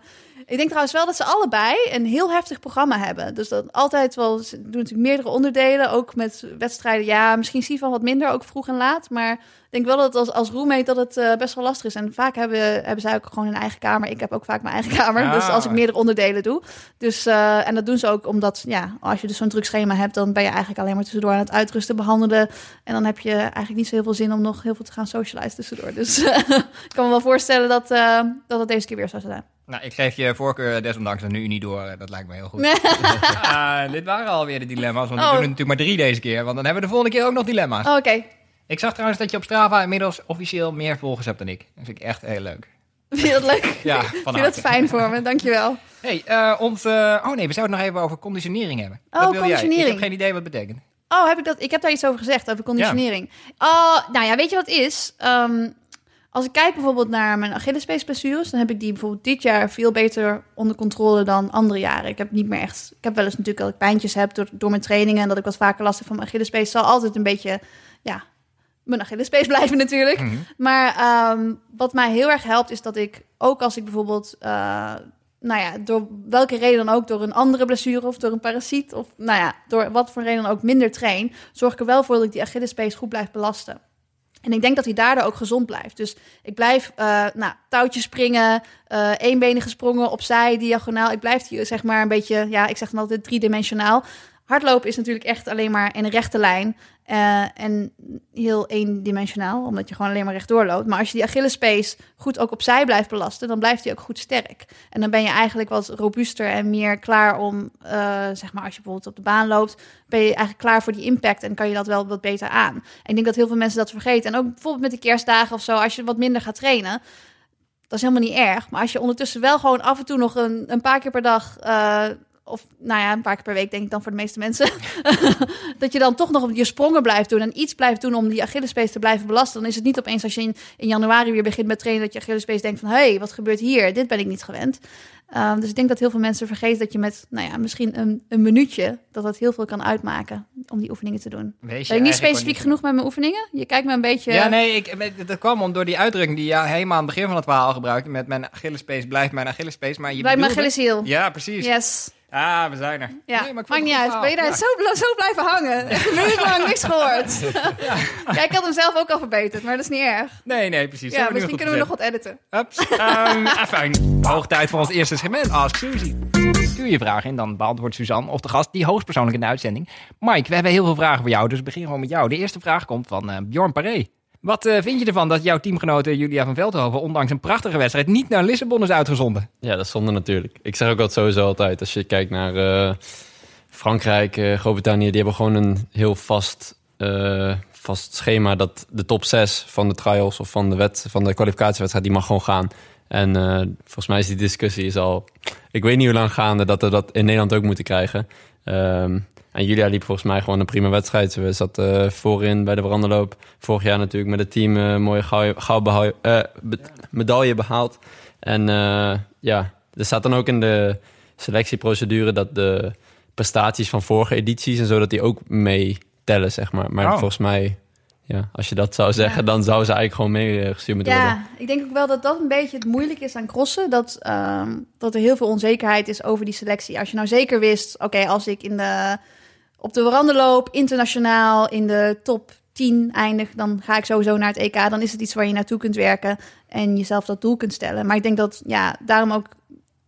ik denk trouwens wel dat ze allebei een heel heftig programma hebben. Dus dat altijd wel, ze doen natuurlijk meerdere onderdelen. Ook met wedstrijden, ja, misschien zie je van wat minder, ook vroeg en laat. Maar ik denk wel dat als, als roommate dat het eh, best wel lastig is. En vaak hebben, hebben zij ook gewoon een eigen kamer. Ik heb ook vaak mijn eigen kamer. Ah. Dus als ik meerdere onderdelen doe. Dus, eh, en dat doen ze ook omdat, ja, als je dus zo'n druk schema hebt, dan ben je eigenlijk alleen maar tussendoor aan het uitrusten, behandelen. En dan heb je eigenlijk niet zo heel veel zin om nog heel veel te gaan socializen tussendoor. Dus ik kan me wel voorstellen dat, eh, dat het deze keer weer zou zijn. Nou, ik geef je voorkeur desondanks er nu niet door. Eh, Dat lijkt me heel goed. Ah, dit waren alweer de dilemma's. Want we Oh. doen natuurlijk maar drie deze keer. Want dan hebben we de volgende keer ook nog dilemma's. Oh, Oké, Ik zag trouwens dat je op Strava inmiddels officieel meer volgers hebt dan ik. Dat vind ik echt heel leuk. vind je dat leuk? Ja, van vind dat fijn voor me, dankjewel. Hey, eh, ons, eh, oh nee, we zouden het nog even over conditionering hebben. Oh, Wat wil jij? Ik conditionering. heb geen idee wat het betekent. Oh, heb ik dat? Ik heb daar iets over gezegd, over conditionering. Oh, nou ja, weet je wat het is? Ehm, als ik kijk bijvoorbeeld naar mijn Achillespeesblessures, dan heb ik die bijvoorbeeld dit jaar veel beter onder controle dan andere jaren. Ik heb niet meer echt. Ik heb wel eens natuurlijk dat ik pijntjes heb door, door mijn trainingen en dat ik wat vaker last heb van mijn Achillespees. Zal altijd een beetje, ja, mijn Achillespees blijven natuurlijk. Mhm. Maar ehm, wat mij heel erg helpt is dat ik ook als ik bijvoorbeeld, eh, nou ja, door welke reden dan ook, door een andere blessure of door een parasiet of nou ja, door wat voor reden dan ook minder train, zorg ik er wel voor dat ik die Achillespees goed blijf belasten. En ik denk dat hij daardoor ook gezond blijft. Dus ik blijf eh nou, touwtjes springen, eh eenbenige sprongen opzij, diagonaal. Ik blijf die, zeg maar een beetje, ja, ik zeg dan altijd driedimensionaal. Hardlopen is natuurlijk echt alleen maar in een rechte lijn. eh, en heel eendimensionaal, omdat je gewoon alleen maar rechtdoor loopt. Maar als je die Achillespees goed ook opzij blijft belasten, dan blijft die ook goed sterk. En dan ben je eigenlijk wat robuuster en meer klaar om, eh, zeg maar, als je bijvoorbeeld op de baan loopt, ben je eigenlijk klaar voor die impact en kan je dat wel wat beter aan. En ik denk dat heel veel mensen dat vergeten. En ook bijvoorbeeld met de kerstdagen of zo, als je wat minder gaat trainen, dat is helemaal niet erg. Maar als je ondertussen wel gewoon af en toe nog een, een paar keer per dag. eh, of nou ja, een paar keer per week denk ik dan voor de meeste mensen. dat je dan toch nog je sprongen blijft doen en iets blijft doen om die Achillespees te blijven belasten. Dan is het niet opeens als je in, januari weer begint met trainen dat je Achillespees denkt van hé, hey, wat gebeurt hier? Dit ben ik niet gewend. Ehm, dus ik denk dat heel veel mensen vergeten dat je met, nou ja, misschien een, een minuutje, dat dat heel veel kan uitmaken om die oefeningen te doen. Wees Ben ik niet specifiek niet- genoeg met mijn oefeningen? Je kijkt me een beetje... Ja, nee, ik, dat kwam om door die uitdrukking die je helemaal aan het begin van het verhaal gebruikte. Met mijn Achillespees blijft mijn Achillespees. Maar je Bij mijn Achilleshiel. Ja, precies. Yes. Ah, we zijn er. Ja, Nee, maar maakt niet uit. Ben je daar zo, bl- zo blijven hangen? Echt lang niks gehoord. ja. ik had hem zelf ook al verbeterd, maar dat is niet erg. Nee, nee, precies. Ja, misschien kunnen we nog wat editen. Ups. Ehm, ah, fijn. Hoog tijd voor ons eerste segment. Ask Suzy. Stuur je vraag in, dan beantwoordt Suzanne of de gast die hoogstpersoonlijk in de uitzending. Mike, we hebben heel veel vragen voor jou, dus we beginnen gewoon met jou. De eerste vraag komt van eh, Bjorn Paré. Wat eh, vind je ervan dat jouw teamgenote Julia van Veldhoven, ondanks een prachtige wedstrijd, niet naar Lissabon is uitgezonden? Ja, dat is zonde natuurlijk. Ik zeg ook dat sowieso altijd. Als je kijkt naar eh, Frankrijk, Groot-Brittannië, die hebben gewoon een heel vast, vast schema dat de top 6 van de trials of van de, wet, van de kwalificatiewedstrijd, die mag gewoon gaan. En eh, volgens mij is die discussie is al, ik weet niet hoe lang gaande, dat we dat in Nederland ook moeten krijgen. Ehm, en Julia liep volgens mij gewoon een prima wedstrijd. Ze zat eh, voorin bij de veranderloop. Vorig jaar natuurlijk met het team een mooie behou- eh, be- medaille behaald. En ja, er staat dan ook in de selectieprocedure dat de prestaties van vorige edities en zo, dat die ook meetellen, zeg maar. Maar Oh. volgens mij, ja, als je dat zou zeggen, dan zou ze eigenlijk gewoon meegestuurd moeten worden. Ja, ik denk ook wel dat dat een beetje het moeilijk is aan crossen. Dat, ehm, dat er heel veel onzekerheid is over die selectie. Als je nou zeker wist, oké, als ik in de, op de veranda loop, internationaal, in de top 10 eindig, dan ga ik sowieso naar het EK. Dan is het iets waar je naartoe kunt werken en jezelf dat doel kunt stellen. Maar ik denk dat, ja, daarom ook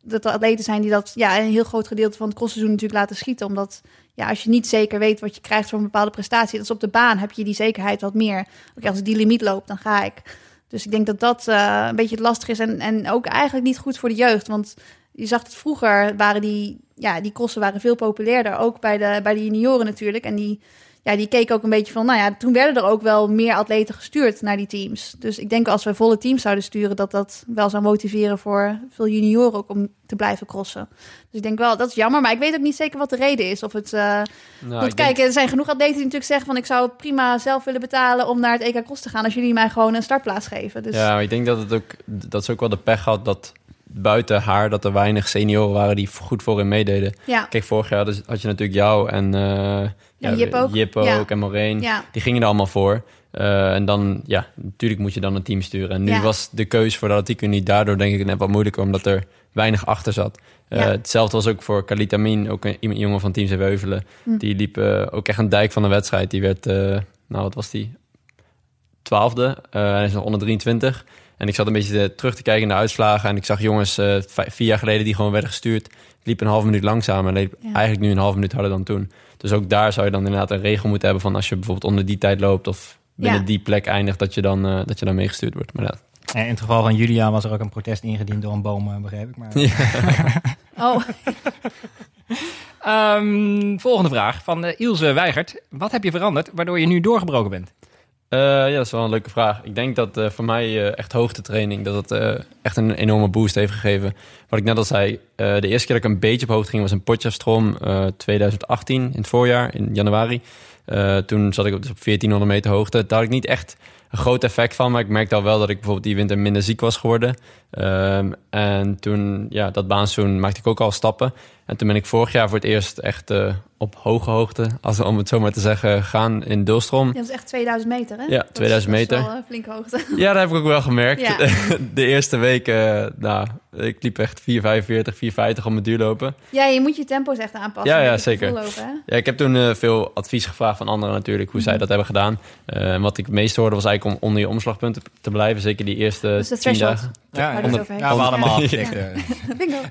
dat er atleten zijn die dat ja, een heel groot gedeelte van het crossseizoen natuurlijk laten schieten. Omdat ja, als je niet zeker weet wat je krijgt voor een bepaalde prestatie, dat is op de baan, heb je die zekerheid wat meer. Oké, als die limiet loop, dan ga ik. Dus ik denk dat dat eh, een beetje het lastig is. En, en ook eigenlijk niet goed voor de jeugd. Want je zag het vroeger, waren die, ja, die crossen waren veel populairder. Ook bij de, bij de junioren natuurlijk. En die, ja, die keken ook een beetje van, nou ja, toen werden er ook wel meer atleten gestuurd naar die teams. Dus ik denk als we volle teams zouden sturen, dat dat wel zou motiveren voor veel junioren ook om te blijven crossen. Dus ik denk wel, dat is jammer. Maar ik weet ook niet zeker wat de reden is. Of het, eh Nou, want ik denk- kijk, er zijn genoeg atleten die natuurlijk zeggen van, ik zou prima zelf willen betalen om naar het EK Cross te gaan. Als jullie mij gewoon een startplaats geven. Dus Ja, maar ik denk dat het ook dat ze ook wel de pech had dat buiten haar dat er weinig senioren waren die goed voorin meededen. ja. Kijk, vorig jaar dus had je natuurlijk jou en Ja, Jip ook. Jip Ja. ook en Maureen. Ja. Die gingen er allemaal voor. Eh, en dan, ja, natuurlijk moet je dan een team sturen. En nu was de keus voor de atletiek niet daardoor denk ik net wat moeilijker, omdat er weinig achter zat. Eh. Hetzelfde was ook voor Kalita Min, ook een jongen van Team Zeeweuvelen. Hm. Die liep ook echt een dijk van de wedstrijd. Die werd, nou wat was die? Twaalfde. Hij is nog onder 23. En ik zat een beetje te- terug te kijken naar de uitslagen. En ik zag jongens eh, vier jaar geleden die gewoon werden gestuurd. Liep een half minuut langzamer. En liep Ja. eigenlijk nu een half minuut harder dan toen. Dus ook daar zou je dan inderdaad een regel moeten hebben van als je bijvoorbeeld onder die tijd loopt of binnen Ja. die plek eindigt, dat je dan, eh, dat je dan meegestuurd wordt. Maar in het geval van Julia was er ook een protest ingediend door een boom, eh, begreep ik. Maar... Oh, Ehm, volgende vraag van eh, Ilse Weigert. Wat heb je veranderd waardoor je nu doorgebroken bent? Eh, ja, dat is wel een leuke vraag. Ik denk dat eh, voor mij eh, echt hoogtetraining, dat het echt een enorme boost heeft gegeven. Wat ik net al zei, eh, de eerste keer dat ik een beetje op hoogte ging was in Potjafstrom eh 2018, in het voorjaar, in januari. Eh, toen zat ik op, dus op 1400 meter hoogte. Daar had ik niet echt een groot effect van, maar ik merkte al wel dat ik bijvoorbeeld die winter minder ziek was geworden. Ehm, en toen, ja, dat baanseizoen maakte ik ook al stappen. En toen ben ik vorig jaar voor het eerst echt eh, op hoge hoogte, als, om het zo maar te zeggen, gaan in Dulstrom. dat is echt 2000 meter, hè? Ja, Dat is- 2000 dat is meter. wel een flinke hoogte. Ja, dat heb ik ook wel gemerkt. Ja. De eerste week, eh, nou, ik liep echt 4,45, 4,50 op mijn duurlopen. Ja, je moet je tempo's echt aanpassen. Ja, ja, zeker. Ja, ik heb toen eh, veel advies gevraagd van anderen natuurlijk, hoe Mhm. zij dat hebben gedaan. Eh, en wat ik het meest hoorde was eigenlijk om onder je omslagpunten te blijven. Zeker die eerste Dus de tien threshold. dagen. Onder-. Ja, we hadden hem al. Bingo.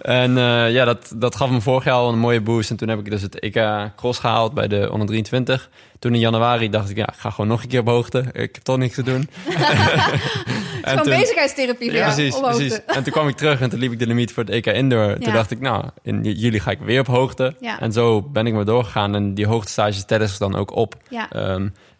En eh, ja, dat, dat gaf me vorig jaar al een mooie boost. En toen heb ik dus het EK Cross gehaald bij de onder 23. Toen in januari dacht ik, ja, ik ga gewoon nog een keer op hoogte. Ik heb toch niks te doen. Het is gewoon bezigheidstherapie Ja, precies, precies. En toen kwam ik terug en toen liep ik de limiet voor het EK Indoor. Toen Ja. dacht ik, nou, in juli ga ik weer op hoogte. En zo ben ik maar doorgegaan. En die hoogtestages tellen zich dan ook op. Ja.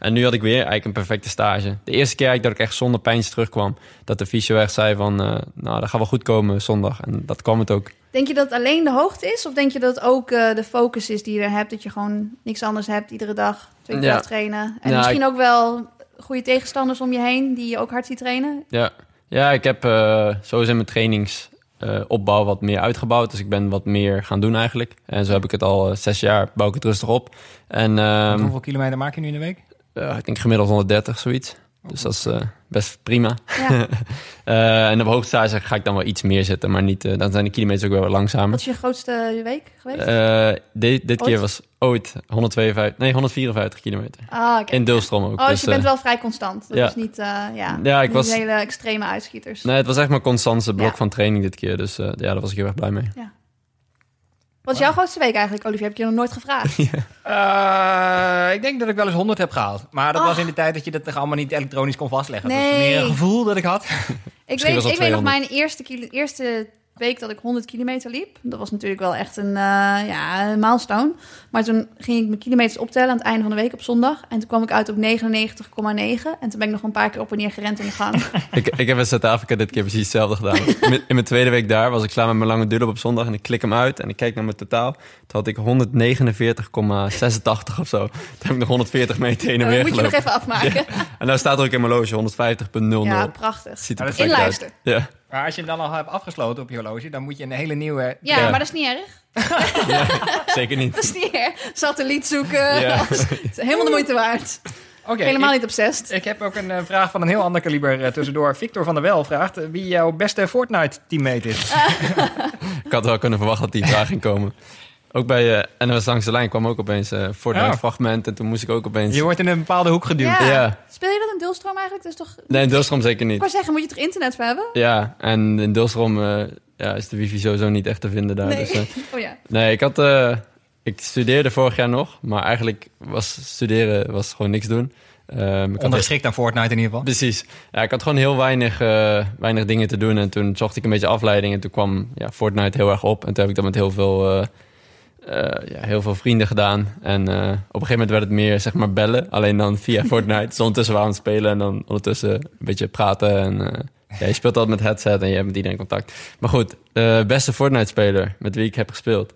En nu had ik weer eigenlijk een perfecte stage. De eerste keer dat ik echt zonder pijntjes terugkwam. Dat de fysio echt zei van, eh, nou, dat gaat wel goed komen zondag. En dat kwam het ook. Denk je dat het alleen de hoogte is? Of denk je dat het ook eh, de focus is die je er hebt? Dat je gewoon niks anders hebt iedere dag, twee keer Ja. dag trainen. En Ja, misschien ik- ook wel goede tegenstanders om je heen die je ook hard ziet trainen. Ja, ja ik heb eh sowieso mijn trainingsopbouw wat meer uitgebouwd. Dus ik ben wat meer gaan doen eigenlijk. En zo heb ik het al zes jaar, bouw ik het rustig op. En ehm, Hoeveel kilometer maak je nu in de week? Eh, ik denk gemiddeld 130, zoiets. Dus dat is eh, best prima. Ja. Eh, en op hoogtestage ga ik dan wel iets meer zitten, maar niet, dan zijn de kilometers ook wel wat langzamer. Wat is je grootste week geweest? Dit keer was ooit 152, nee, 154 kilometer. ah. In Deelstroom ook. Oh, dus, dus, je bent wel vrij constant. Dat ja. is niet, ja, Ja, ik niet was- hele extreme uitschieters. Nee, het was echt mijn constante blok Ja. van training dit keer. Dus ja, daar was ik heel erg blij mee. Wat is jouw grootste week eigenlijk, Olivier? Heb ik je nog nooit gevraagd? Eh, ik denk dat ik wel eens 100 heb gehaald. Maar dat Oh. was in de tijd dat je dat toch allemaal niet elektronisch kon vastleggen. Dat Nee. was meer een gevoel dat ik had. Ik Misschien weet, was dat ik weet nog 200. mijn eerste, eerste week dat ik 100 kilometer liep. Dat was natuurlijk wel echt een, eh, ja, een milestone. Maar toen ging ik mijn kilometers optellen aan het einde van de week op zondag. En toen kwam ik uit op 99,9. En toen ben ik nog een paar keer op en neer gerend in de gang. ik, ik heb in Zuid-Afrika dit keer precies hetzelfde gedaan. In mijn- in mijn tweede week daar was ik klaar met mijn lange duurloop op zondag. En ik klik hem uit en ik kijk naar mijn totaal. Toen had ik 149,86 of zo. Toen heb ik nog 140 meter heen en weer moet je nog even afmaken. En nou staat er ook in mijn loge 150,00. Ja, prachtig. Ziet er perfect uit. Ja. Maar als je hem dan al hebt afgesloten op je horloge, dan moet je een hele nieuwe... Ja, Ja. maar dat is niet erg. Zeker niet. Dat is niet erg. Satelliet zoeken. Ja. helemaal de moeite waard. Oké, Helemaal ik, niet obsessed. ik heb ook een eh, vraag van een heel ander kaliber eh, tussendoor. Victor van der Wel vraagt eh, wie jouw beste Fortnite-teammate is. Ik had wel kunnen verwachten dat die vraag ging komen. Ook bij eh NOS Langs de Lijn kwam ook opeens eh Fortnite Ja. fragment. En toen moest ik ook opeens... Je wordt in een bepaalde hoek geduwd. Ja. Ja. Speel je dat in deelstroom eigenlijk? Dat is toch... Nee, in Deelstroom zeker Ik niet. wou zeggen, moet je toch internet voor hebben? Ja, en in Deelstroom eh, ja, is de wifi sowieso niet echt te vinden daar. Nee. Dus, eh, Oh ja. nee, ik had... eh, ik studeerde vorig jaar nog, maar eigenlijk was studeren was gewoon niks doen. Ehm, ik had Ondergeschikt aan Fortnite in ieder geval. Precies. Ja, ik had gewoon heel weinig, eh, weinig dingen te doen. En toen zocht ik een beetje afleiding. En toen kwam ja, Fortnite heel erg op. En toen heb ik dat met heel veel, eh, eh, ja, heel veel vrienden gedaan. En eh, op een gegeven moment werd het meer zeg maar bellen. Alleen dan via Fortnite. Dus ondertussen waren we aan het spelen. En dan ondertussen een beetje praten. En eh, ja, je speelt altijd met headset en je hebt met iedereen contact. Maar goed, de beste Fortnite-speler met wie ik heb gespeeld.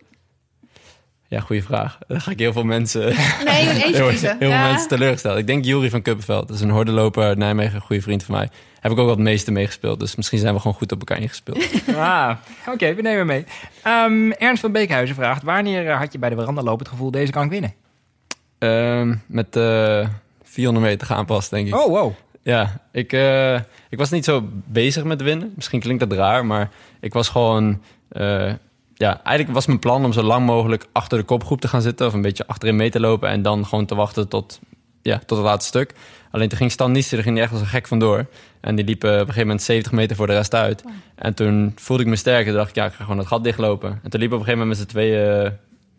Ja, goede vraag. Dan ga ik heel veel mensen Nee, eentje heel, kiezen. heel veel Ja. mensen teleurgesteld. Ik denk Jury van Kuppenveld. Dat is een hordenloper uit Nijmegen, een goede vriend van mij. Heb ik ook wat het meeste meegespeeld. Dus misschien zijn we gewoon goed op elkaar ingespeeld. Ah, oké, we nemen mee. Ehm, Ernst van Beekhuizen vraagt... wanneer eh, had je bij de verandaloop het gevoel deze kan ik winnen? Ehm, met eh 400 meter gaan pas, denk ik. Oh, wow. Ja, ik, eh, ik was niet zo bezig met winnen. Misschien klinkt dat raar, maar ik was gewoon... eh, ja, eigenlijk was mijn plan om zo lang mogelijk achter de kopgroep te gaan zitten... of een beetje achterin mee te lopen... en dan gewoon te wachten tot, ja, tot het laatste stuk. Alleen toen ging Stan Niester, er ging hij echt als een gek vandoor. En die liep eh, op een gegeven moment 70 meter voor de rest uit. En toen voelde ik me sterker. Toen dacht ik, ja, ik ga gewoon het gat dichtlopen. En toen liep op een gegeven moment met z'n tweeën eh,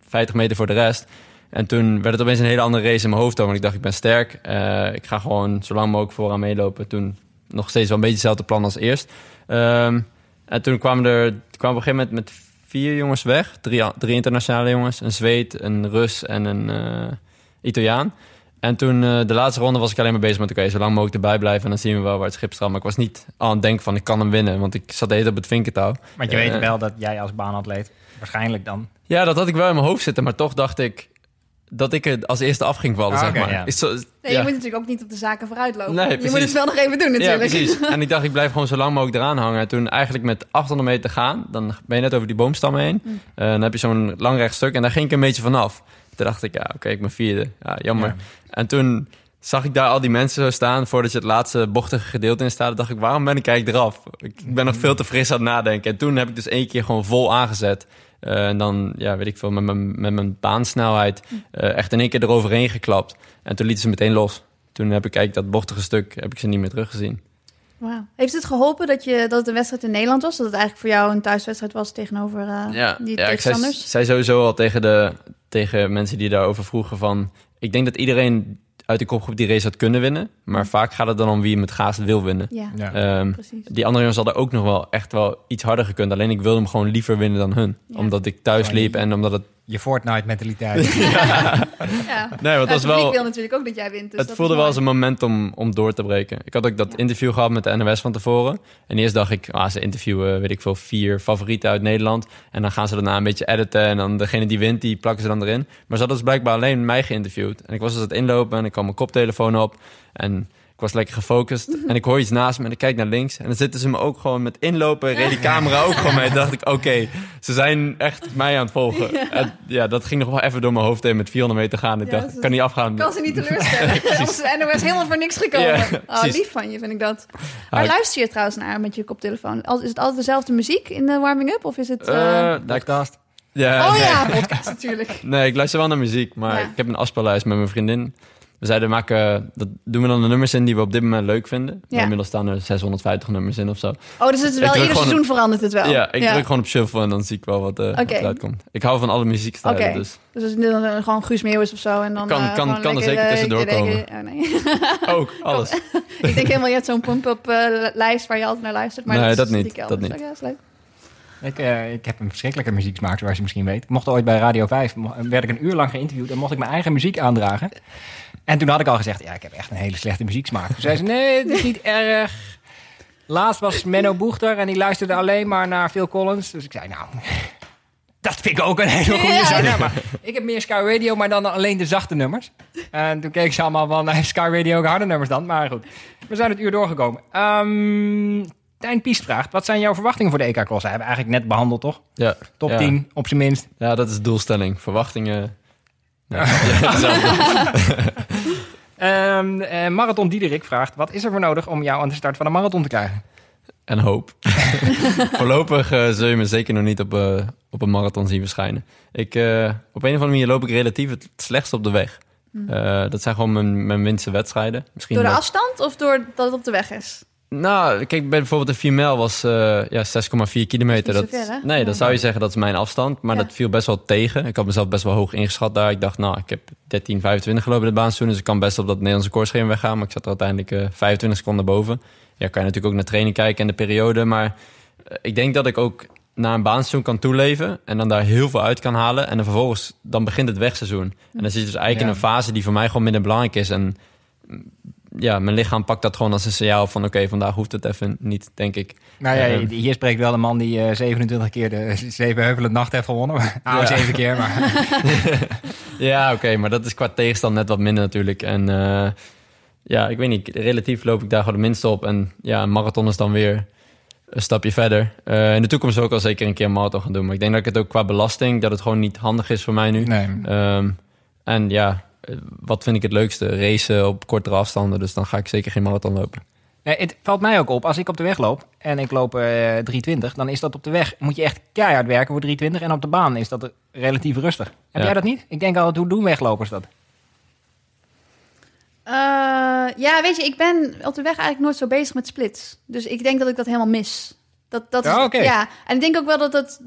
50 meter voor de rest... En toen werd het opeens een hele andere race in mijn hoofd. Want ik dacht, ik ben sterk. Eh, ik ga gewoon zo lang mogelijk vooraan meelopen. Toen nog steeds wel een beetje hetzelfde plan als eerst. Ehm, en toen kwamen er kwamen op een gegeven moment met vier jongens weg. Drie, drie internationale jongens. Een Zweed, een Rus en een eh, Italiaan. En toen eh, de laatste ronde was ik alleen maar bezig met... oké, zo lang mogelijk erbij blijven en dan zien we wel waar het schip. Maar ik was niet aan het denken van, ik kan hem winnen. Want ik zat de hele tijd op het vinkentouw. Want je Eh, weet wel dat jij als baanatleet... waarschijnlijk dan... Ja, dat had ik wel in mijn hoofd zitten. Maar toch dacht ik dat ik er als eerste af ging vallen, Ah, zeg maar. ja. Is zo- Nee, ja. je moet natuurlijk ook niet op de zaken vooruit lopen. Nee, je moet het wel nog even doen Ja, natuurlijk. precies. En ik dacht, ik blijf gewoon zo lang mogelijk eraan hangen. En toen eigenlijk met 800 meter gaan, dan ben je net over die boomstammen heen. Mm. Eh, dan heb je zo'n lang rechtstuk en daar ging ik een beetje vanaf. Toen dacht ik, ja, oké, ik ben vierde. Ja, jammer. Ja. En toen zag ik daar al die mensen zo staan voordat je het laatste bochtige gedeelte in staat. Dacht ik, waarom ben ik eigenlijk eraf? Ik ben nog veel te fris aan het nadenken. En toen heb ik dus één keer gewoon vol aangezet. Eh, en dan, ja, weet ik veel, met mijn, met mijn baansnelheid eh, echt in één keer eroverheen geklapt. En toen lieten ze meteen los. Toen heb ik eigenlijk dat bochtige stuk heb ik ze niet meer teruggezien. Wauw. Heeft het geholpen dat, je, dat het een wedstrijd in Nederland was? Dat het eigenlijk voor jou een thuiswedstrijd was tegenover eh, Ja, die ja ik zei, zei sowieso al tegen, de, tegen mensen die daarover vroegen van... Ik denk dat iedereen uit de kopgroep die race had kunnen winnen. Maar vaak gaat het dan om wie hem het gaast wil winnen. Ja, Ja. Ehm, precies. die andere jongens hadden ook nog wel echt wel iets harder gekund. Alleen ik wilde hem gewoon liever winnen dan hun. Ja. Omdat ik thuis liep en omdat het... Je Fortnite-mentaliteit. Ja. Nee, want Ja, dat was wel... wil natuurlijk ook dat jij wint. Dus het dat voelde wel als een moment om, om door te breken. Ik had ook dat Ja. interview gehad met de NOS van tevoren. En eerst dacht ik, ah, ze interviewen, weet ik veel, vier favorieten uit Nederland. En dan gaan ze daarna een beetje editen. En dan degene die wint, die plakken ze dan erin. Maar ze hadden dus blijkbaar alleen mij geïnterviewd. En ik was dus aan het inlopen en ik kwam mijn koptelefoon op. En ik was lekker gefocust. En ik hoor iets naast me en ik kijk naar links. En dan zitten ze me ook gewoon met inlopen. Reed die camera ook gewoon mee. En dacht ik, oké, ze zijn echt mij aan het volgen. Ja. En ja, dat ging nog wel even door mijn hoofd heen met 400 meter gaan. Ik Ja, dacht, kan niet afgaan. kan ze niet teleurstellen. Onze NOS helemaal voor niks gekomen. Ja, oh, lief van je, vind ik dat. Waar Ah, ik- luister je trouwens naar met je koptelefoon? Is het altijd dezelfde muziek in de warming-up? Of is het... Nou, ik- Podcast. ja, oh nee. ja, podcast natuurlijk. Nee, ik luister wel naar muziek, maar Ja. ik heb een afspeellijst met mijn vriendin. We zeiden, maken, dat doen we dan de nummers in die we op dit moment leuk vinden. Ja. Inmiddels staan er 650 nummers in of zo. Oh, dus het is wel ieder seizoen verandert het wel. Ja, ik druk gewoon op shuffle en dan zie ik wel wat, eh wat eruit komt. Ik hou van alle muziekstijlen, Oké. dus Dus als het dan eh, gewoon Guus Meeuwis of zo en dan Kan- eh, kan- kan er zeker eh, tussendoor komen. eh, oh, nee. ook alles. ik denk helemaal, je hebt zo'n pump-up eh, lijst waar je altijd naar luistert. Maar Nee, dat, is dat niet, dat niet. Ja, is leuk. Ik, eh, ik heb een verschrikkelijke muzieksmaak, zoals je misschien weet. Ik mocht ooit bij Radio 5, mo- werd ik een uur lang geïnterviewd en mocht ik mijn eigen muziek aandragen. En toen had ik al gezegd, ja, ik heb echt een hele slechte muzieksmaak. Toen zei ze, nee, het is niet erg. Laatst was Menno Boegter en die luisterde alleen maar naar Phil Collins. Dus ik zei, nou, dat vind ik ook een hele goede Ja. zanger. Maar ik heb meer Sky Radio, maar dan alleen de zachte nummers. En toen keek ze allemaal van, nee, Sky Radio ook harde nummers dan. Maar goed, we zijn het uur doorgekomen. Ehm Tijn Piest vraagt, wat zijn jouw verwachtingen voor de EK Cross? Hij hebben we eigenlijk net behandeld, toch? Ja, Top ja. 10, op zijn minst. Ja, dat is de doelstelling. Verwachtingen. Nee, hetzelfde. Ehm eh, Marathon Diederik vraagt, wat is er voor nodig om jou aan de start van een marathon te krijgen? en hoop. Voorlopig eh, zul je me zeker nog niet op, eh, op een marathon zien verschijnen. Ik, eh, op een of andere manier loop ik relatief het slechtst op de weg. Eh, dat zijn gewoon mijn, mijn minste wedstrijden. Misschien Door de dat- afstand of door dat het op de weg is? Nou, kijk, bij bijvoorbeeld de 4 mijl was eh, ja, 6,4 kilometer. Dat ver, nee, Ja. dat zou je zeggen, dat is mijn afstand. Maar Ja. dat viel best wel tegen. Ik had mezelf best wel hoog ingeschat daar. Ik dacht, nou, ik heb 13, 25 gelopen de baan dus ik kan best op dat Nederlandse koersschema weggaan. Maar ik zat er uiteindelijk eh 25 seconden boven. Ja, kan je natuurlijk ook naar training kijken en de periode. Maar eh, ik denk dat ik ook naar een baanseizoen kan toeleven en dan daar heel veel uit kan halen. En dan vervolgens, dan begint het wegseizoen. En dan zit je dus eigenlijk Ja. in een fase die voor mij gewoon minder belangrijk is. En ja, mijn lichaam pakt dat gewoon als een signaal van... oké, vandaag hoeft het even niet, denk ik. Nou ja, Ehm. hier spreekt wel een man die eh, 27 keer de Zevenheuvelen Nacht heeft gewonnen. Nou, Ja. zeven keer, maar... Ja, oké, maar dat is qua tegenstand net wat minder natuurlijk. En eh, ja, ik weet niet, relatief loop ik daar gewoon de minste op. En ja, een marathon is dan weer een stapje verder. Eh, in de toekomst wil ik al zeker een keer een marathon gaan doen. Maar ik denk dat ik het ook qua belasting, dat het gewoon niet handig is voor mij nu. Nee. Ehm, en ja, wat vind ik het leukste? Racen op kortere afstanden. Dus dan ga ik zeker geen marathon lopen. Eh, het valt mij ook op, als ik op de weg loop en ik loop eh 320, dan is dat op de weg, moet je echt keihard werken voor 320. En op de baan is dat relatief rustig. Heb Ja. jij dat niet? Ik denk altijd, hoe doen weglopers dat? Eh, ja, weet je, ik ben op de weg eigenlijk nooit zo bezig met splits. Dus ik denk dat ik dat helemaal mis. Dat, dat is, Ja, oké. ja, en ik denk ook wel dat dat...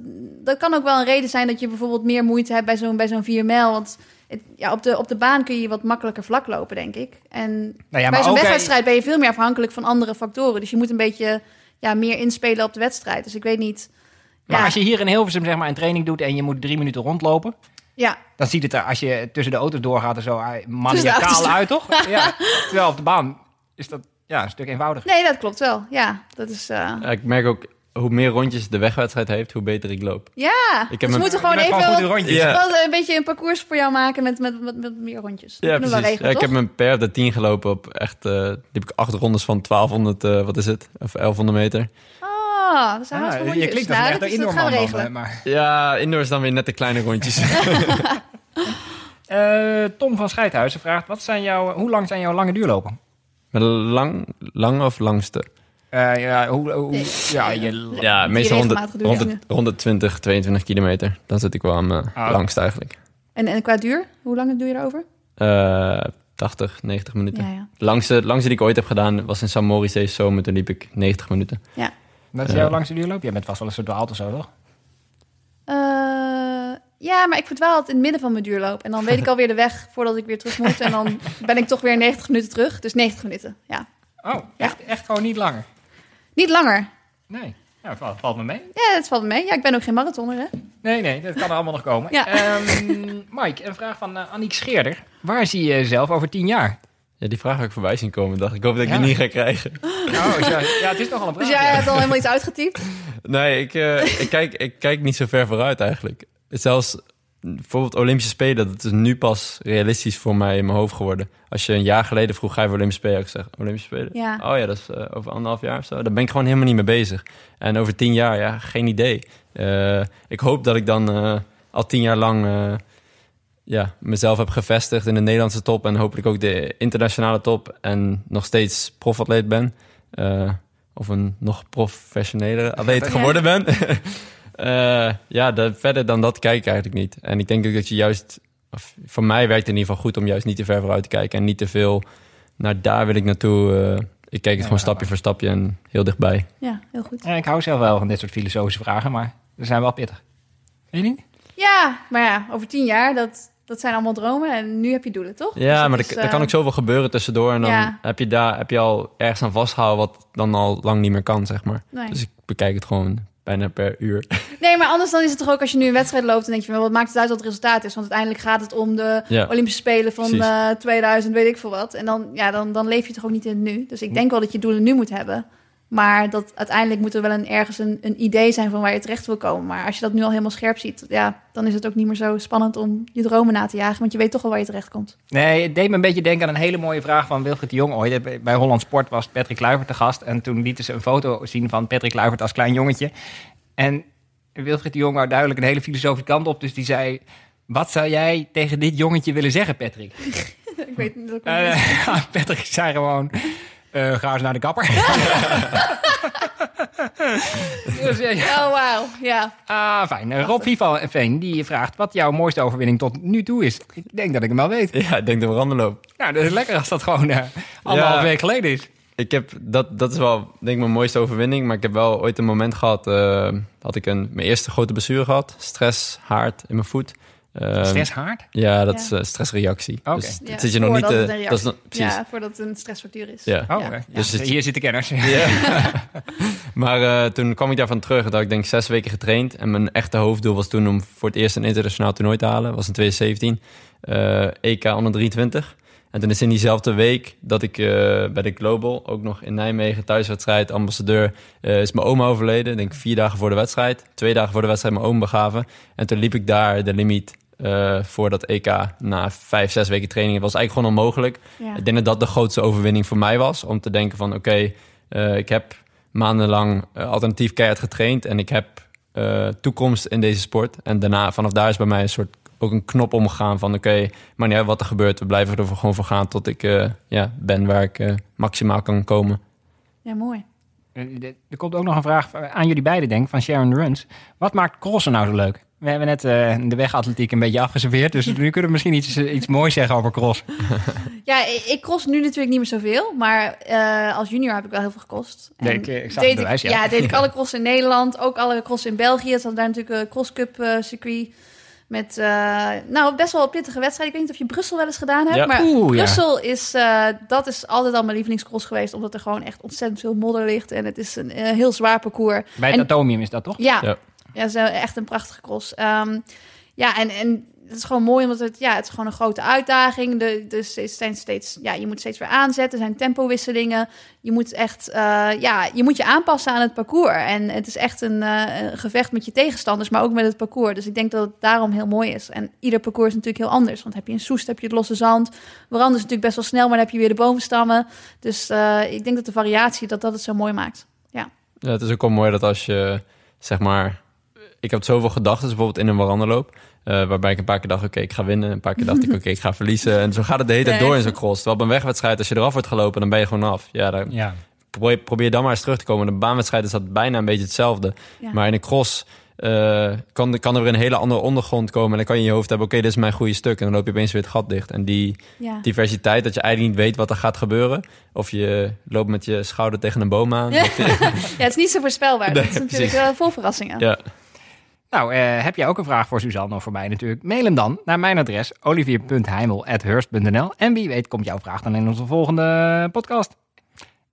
Dat kan ook wel een reden zijn dat je bijvoorbeeld meer moeite hebt bij zo'n bij zo'n 4 mijl. Want het, ja, op, de, op de baan kun je wat makkelijker vlak lopen, denk ik. En Nou ja, bij maar zo'n ook, wegwedstrijd ben je veel meer afhankelijk van andere factoren. Dus je moet een beetje ja, meer inspelen op de wedstrijd. Dus ik weet niet... Maar ja, als je hier in Hilversum zeg maar een training doet en je moet drie minuten rondlopen, ja, dan ziet het er, als je tussen de auto's doorgaat er zo auto's maniacaal uit, toch? ja. Terwijl op de baan is dat ja, een stuk eenvoudiger. nee, dat klopt wel. Ja, dat is... eh, Ja, ik merk ook, hoe meer rondjes de wegwedstrijd heeft, hoe beter ik loop. ja, Ik heb dus we moeten gewoon even... gewoon goed wat- in rondjes. Ja. Wel een beetje een parcours voor jou maken met, met, met, met meer rondjes. Dat Ja, precies. wel regelen, Ja, ik heb mijn per de 10 gelopen op echt... eh liep ik acht rondes van 1200, eh, wat is het? Of 1100 meter. Ah, dat zijn Ja, hartstikke je klinkt als Nou, dat, echte is, dat gaan we. Maar. Ja, indoor is dan weer net de kleine rondjes. Eh, Tom van Scheidhuizen vraagt, wat zijn jouw, hoe lang zijn jouw lange duurlopen? Met lang, lang of langste? Eh, ja, hoe, hoe, ja, je, Ja, meestal rond de, regelmatig doe je rond, echt de, rond de 20, 22 kilometer. Dan zit ik wel aan mijn Ah. langst eigenlijk. En, en qua duur, hoe lang doe je erover? Eh 80, 90 minuten. Ja, ja. Langste, langste die ik ooit heb gedaan was in San Moritz deze zomer. Toen liep ik 90 minuten. Wat is Ja. jouw langste duurloop? Jij bent vast wel eens verdwaald of zo, toch? Eh, ja, maar ik verdwaal altijd in het midden van mijn duurloop. En dan weet ik alweer de weg voordat ik weer terug moet. En dan ben ik toch weer 90 minuten terug. Dus 90 minuten, ja. Oh, echt, echt gewoon niet langer? Niet langer. Nee. Ja, valt, valt me mee. Ja, dat valt me mee. Ja, ik ben ook geen marathonner, hè? Nee, nee, dat kan er allemaal nog komen. Ja. Ehm, Mike, een vraag van uh, Aniek Scheerder. Waar zie je jezelf over tien jaar? Ja, die vraag heb ik voorbij zien komen. Dacht, ik hoop dat ik Ja. die niet ga krijgen. Oh, ja, ja, het is nogal een vraag. Dus jij ja. hebt al helemaal iets uitgetypt. Nee, ik, eh, ik, kijk, ik kijk niet zo ver vooruit eigenlijk. Zelfs bijvoorbeeld Olympische Spelen, dat is nu pas realistisch voor mij in mijn hoofd geworden. Als je een jaar geleden vroeg, ga je voor Olympische Spelen? Ik zeg, Olympische Spelen? Ja. Oh ja, dat is eh, over anderhalf jaar of zo. Daar ben ik gewoon helemaal niet mee bezig. En over tien jaar, ja, geen idee. Eh, ik hoop dat ik dan eh, al tien jaar lang ja, mezelf heb gevestigd in de Nederlandse top. En hopelijk ook de internationale top. En nog steeds profatleet ben. Of een nog professionele atleet geworden ben. Eh, ja, de, verder dan dat kijk ik eigenlijk niet. En ik denk ook dat je juist... Of, voor mij werkt het in ieder geval goed om juist niet te ver vooruit te kijken. En niet te veel naar daar wil ik naartoe. eh, ik kijk het gewoon stapje voor stapje en heel dichtbij. Ja, heel goed. Ja, ik hou zelf wel van dit soort filosofische vragen, maar ze zijn wel pittig. Weet je niet? Ja, maar ja, over tien jaar, dat, dat zijn allemaal dromen. En nu heb je doelen, toch? Dus Ja, dat maar is, er, er eh, kan ook zoveel gebeuren tussendoor. En dan Ja. heb, je daar, heb je al ergens aan vastgehouden wat dan al lang niet meer kan, zeg maar. Nee. Dus ik bekijk het gewoon bijna per uur. Nee, maar anders dan is het toch ook als je nu een wedstrijd loopt... dan denk je, van, wat maakt het uit wat het resultaat is? Want uiteindelijk gaat het om de Ja. Olympische Spelen van Precies. eh 2000, weet ik veel wat. En dan, ja, dan, dan leef je toch ook niet in het nu. Dus ik denk wel dat je doelen nu moet hebben. Maar dat uiteindelijk moet er wel een, ergens een, een idee zijn van waar je terecht wil komen. Maar als je dat nu al helemaal scherp ziet... ja, dan is het ook niet meer zo spannend om je dromen na te jagen. Want je weet toch al waar je terecht komt. Nee, het deed me een beetje denken aan een hele mooie vraag van Wilfried de Jong ooit. Bij- Holland Sport was Patrick Kluivert te gast. En toen lieten ze een foto zien van Patrick Kluivert als klein jongetje. En Wilfried de Jong wou duidelijk een hele filosofische kant op. Dus die zei, wat zou jij tegen dit jongetje willen zeggen, Patrick? ik weet niet... Dat Eh, Patrick zei gewoon, eh, ga eens naar de kapper. dus, ja. Oh, wauw. Ja. Ah, fijn. Eh, Rob Vival Veen die vraagt wat jouw mooiste overwinning tot nu toe is. Ik denk dat ik hem wel weet. Ja, ik denk dat we randen lopen. Nou, dat is lekker als dat gewoon eh anderhalf Ja. week geleden is. Ik heb, dat, dat is wel, denk ik, mijn mooiste overwinning. Maar ik heb wel ooit een moment gehad, eh, had ik een, mijn eerste grote blessure gehad. Stress, haard in mijn voet. Eh, Stresshaard? Ja, dat Ja. is eh, stressreactie. Oké. Dus Ja, zit je nog niet... voordat eh, het een dat is nog, precies. Ja, voordat het een stressfactuur is. Ja. Oh, Ja. oké. Dus hier zitten kenners. Ja. maar eh, toen kwam ik daarvan terug. Dat had ik denk zes weken getraind. En mijn echte hoofddoel was toen om voor het eerst een internationaal toernooi te halen. Dat was in 2017. eh, EK onder 23. En toen is in diezelfde week dat ik eh, bij de Global, ook nog in Nijmegen, thuiswedstrijd, ambassadeur, eh, is mijn oma overleden. Ik denk vier dagen voor de wedstrijd. Twee dagen voor de wedstrijd mijn oom begaven. En toen liep ik daar de limiet eh, voor dat EK na vijf, zes weken training. Het was eigenlijk gewoon onmogelijk. Ja. Ik denk dat dat de grootste overwinning voor mij was. Om te denken van oké, eh, ik heb maandenlang eh, alternatief keihard getraind. En ik heb eh, toekomst in deze sport. En daarna, vanaf daar is bij mij een soort ook een knop omgegaan van oké, maar niet uit wat er gebeurt. We blijven er gewoon voor gaan tot ik eh, ja, ben waar ik maximaal kan komen. Ja, mooi. Er komt ook nog een vraag aan jullie beiden, denk ik, van Sharon Runs. Wat maakt crossen nou zo leuk? We hebben net eh, de wegatletiek een beetje afgeserveerd, dus nu kunnen we misschien iets, eh, iets moois zeggen over cross. Ja, ik, cross nu natuurlijk niet meer zoveel. Maar eh, als junior heb ik wel heel veel gekost. En Nee, ik, ik zag deed het bewijs, ik, ja. ja. deed ik alle cross in Nederland. Ook alle cross in België. Het had daar natuurlijk een crosscup eh circuit. Met eh, nou, best wel een pittige wedstrijd. Ik weet niet of je Brussel wel eens gedaan hebt. Ja. Maar Oeh, ja. Brussel is, eh, dat is altijd al mijn lievelingscross geweest. Omdat er gewoon echt ontzettend veel modder ligt. En het is een heel zwaar parcours. Bij het En- atomium is dat toch? Ja, Ja. zo echt een prachtige cross. Ehm, ja, en, en het is gewoon mooi, omdat het, ja, het is gewoon een grote uitdaging. De, dus er zijn steeds, ja, je moet steeds weer aanzetten. Er zijn tempowisselingen. Je moet echt, eh, ja, je moet je aanpassen aan het parcours. En het is echt een, eh, een gevecht met je tegenstanders, maar ook met het parcours. Dus ik denk dat het daarom heel mooi is. En ieder parcours is natuurlijk heel anders. Want heb je een Soest, heb je het losse zand. Warand is natuurlijk best wel snel, maar dan heb je weer de boomstammen. Dus eh, ik denk dat de variatie, dat dat het zo mooi maakt. Ja. Ja, het is ook wel mooi dat als je, zeg maar... Ik heb zoveel gedachten, bijvoorbeeld in een warandenloop... eh, waarbij ik een paar keer dacht, oké, ik ga winnen. Een paar keer dacht ik, oké, ik ga verliezen. En zo gaat het de hele tijd door in zo'n cross. Terwijl op een wegwedstrijd, als je eraf wordt gelopen, dan ben je gewoon af. Ja, dan Ja. probeer, probeer dan maar eens terug te komen. De baanwedstrijd is dat bijna een beetje hetzelfde. Ja. Maar in een cross eh, kan, kan er weer een hele andere ondergrond komen. En dan kan je in je hoofd hebben, oké, dit is mijn goede stuk. En dan loop je opeens weer het gat dicht. En die Ja. diversiteit, dat je eigenlijk niet weet wat er gaat gebeuren. Of je loopt met je schouder tegen een boom aan. Ja. Of je- ja, het is niet zo voorspelbaar. Nee, het is natuurlijk precies. wel vol verrassingen. ja. Nou, eh, heb jij ook een vraag voor Suzanne of voor mij natuurlijk? Mail hem dan naar mijn adres olivier.heimel.hurst.nl En wie weet komt jouw vraag dan in onze volgende podcast.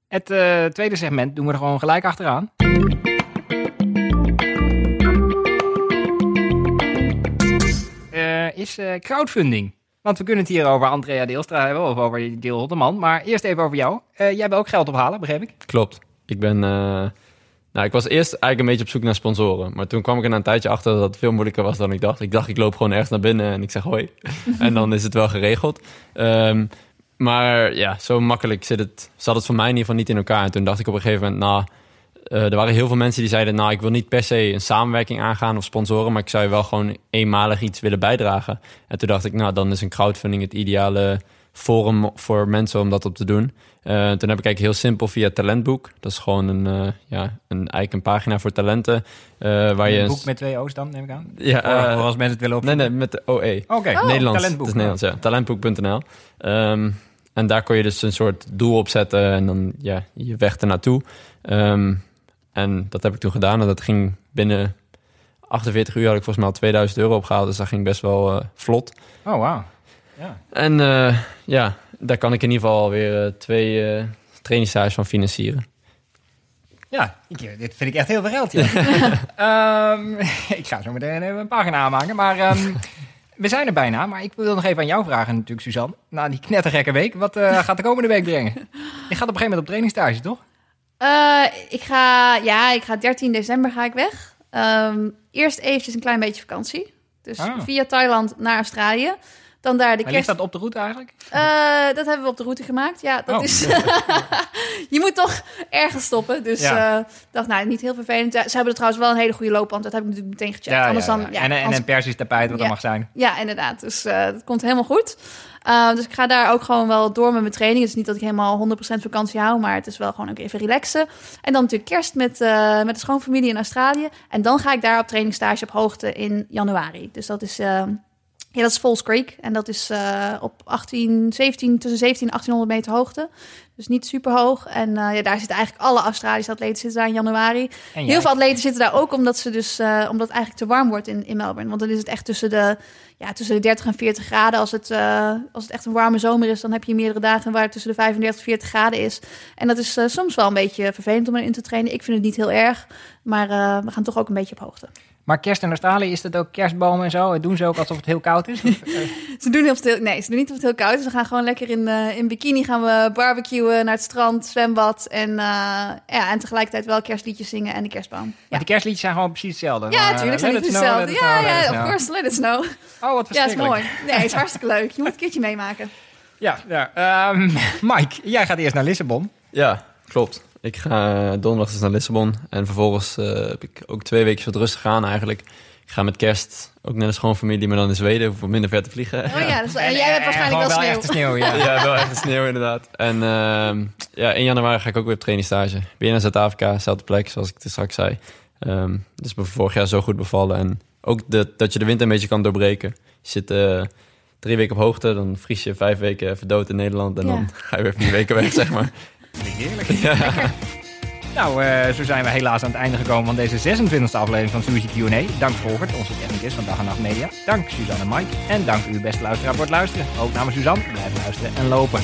Het eh, tweede segment doen we er gewoon gelijk achteraan. Eh, is crowdfunding. Want we kunnen het hier over Andrea Deelstra hebben of over Deel Hotteman. Maar eerst even over jou. Jij wil ook geld ophalen, begreep ik? Klopt. Ik ben. Nou, ik was eerst eigenlijk een beetje op zoek naar sponsoren. Maar toen kwam ik er na een tijdje achter dat het veel moeilijker was dan ik dacht. Ik dacht, ik loop gewoon ergens naar binnen en ik zeg hoi. en dan is het wel geregeld. Ehm, maar ja, zo makkelijk zit het, zat het voor mij in ieder geval niet in elkaar. En toen dacht ik op een gegeven moment, nou, eh, er waren heel veel mensen die zeiden, nou, ik wil niet per se een samenwerking aangaan of sponsoren, maar ik zou je wel gewoon eenmalig iets willen bijdragen. En toen dacht ik, nou, dan is een crowdfunding het ideale forum voor mensen om dat op te doen. Eh, toen heb ik eigenlijk heel simpel via Talentboek. Dat is gewoon een, eh, ja, een, eigenlijk een pagina voor talenten. eh, waar je Een boek met twee O's dan, neem ik aan. Ja, Voor- als mensen het willen op. Nee, nee, met de OE. Oké, Oh, Nederlands. talentboek. Het is Nederlands, ja. Talentboek.nl. Ehm, en daar kon je dus een soort doel op zetten en dan ja, je weg ernaartoe. Ehm en dat heb ik toen gedaan en dat ging binnen 48 uur had ik volgens mij al 2000 euro opgehaald. Dus dat ging best wel vlot. Oh, wauw. Ja. En eh, ja, daar kan ik in ieder geval weer eh, twee eh trainingstages van financieren. Ja, ik, dit vind ik echt heel veel geld. Ja. Ehm, ik ga zo meteen even een pagina aanmaken. Maar ehm, we zijn er bijna. Maar ik wil nog even aan jou vragen natuurlijk, Suzanne. Na die knettergekke week, wat eh, gaat de komende week brengen? Je gaat op een gegeven moment op trainingstage, toch? Eh, ik ga, ja, ik ga 13 december ga ik weg. Ehm, eerst eventjes een klein beetje vakantie. Dus Ah. via Thailand naar Australië. Dan daar de Maar ligt kerst... dat op de route eigenlijk? Eh, dat hebben we op de route gemaakt. Ja, dat Oh. is. je moet toch ergens stoppen. Dus Ja. eh, ik dacht, nou, niet heel vervelend. Ja, Ze hebben er trouwens wel een hele goede loopband. Dat heb ik natuurlijk meteen gecheckt. anders dan, ja, en, en anders- een persisch tapijt, wat Ja. dat mag zijn. ja, inderdaad. Dus eh, dat komt helemaal goed. Uh, dus ik ga daar ook gewoon wel door met mijn training. Het is niet dat ik helemaal 100% vakantie hou, maar het is wel gewoon ook even relaxen. En dan natuurlijk kerst met, uh, met de schoonfamilie in Australië. En dan ga ik daar op trainingstage op hoogte in januari. Dus dat is, uh, ja, dat is Falls Creek. En dat is uh, op 18, 17, tussen 17 en 1800 meter hoogte. Dus niet super hoog. En uh, ja, daar zitten eigenlijk alle Australische atleten zitten daar in januari. Heel veel atleten zitten daar ook omdat, ze dus, uh, omdat het eigenlijk te warm wordt in, in Melbourne. Want dan is het echt tussen de, ja, tussen de 30 en 40 graden. Als het, als het echt een warme zomer is, dan heb je meerdere dagen waar het tussen de 35 en 40 graden is. En dat is soms wel een beetje vervelend om erin te trainen. Ik vind het niet heel erg, maar we gaan toch ook een beetje op hoogte. Maar kerst in Australië, is dat ook kerstbomen en zo? Doen ze ook alsof het heel koud is? Of, uh... ze doen heel nee, ze doen niet of het heel koud is. Ze gaan gewoon lekker in, uh, in bikini gaan we barbecuen naar het strand, zwembad. En, uh, ja, en tegelijkertijd wel kerstliedjes zingen en de kerstboom. Maar ja. die kerstliedjes zijn gewoon precies hetzelfde? Ja, natuurlijk zijn die precies hetzelfde. Ja, ja, of course, let it snow. Oh, wat Ja, is mooi. Nee, het is hartstikke leuk. Je moet een keertje meemaken. Ja, ja. Um, Mike, jij gaat eerst naar Lissabon. Ja, klopt. Ik ga donderdag dus naar Lissabon. En vervolgens uh, heb ik ook twee weken wat rustig aan eigenlijk. Ik ga met kerst ook naar de schoonfamilie, maar dan in Zweden. Hoef minder ver te vliegen. Oh ja, dus, en, jij hebt waarschijnlijk wel, wel sneeuw. Sneeuw ja. ja, wel echt sneeuw inderdaad. En uh, ja, in januari ga ik ook weer op trainingstage. Weer naar Zuid-Afrika, dezelfde plek zoals ik het straks zei. Um, dus me vorig jaar zo goed bevallen. En ook de, dat je de winter een beetje kan doorbreken. Je zit uh, drie weken op hoogte, dan vries je vijf weken even dood in Nederland. En ja. dan ga je weer vier weken weg, zeg maar. Heerlijk. Ja. Nou, uh, zo zijn we helaas aan het einde gekomen van deze 26e aflevering van Suzy Q&A. Dank Volkert, onze technicus van Dag en Nacht Media. Dank Suzanne en Mike. En dank u beste luisteraar voor het luisteren. Ook namens Suzanne, blijf luisteren en lopen.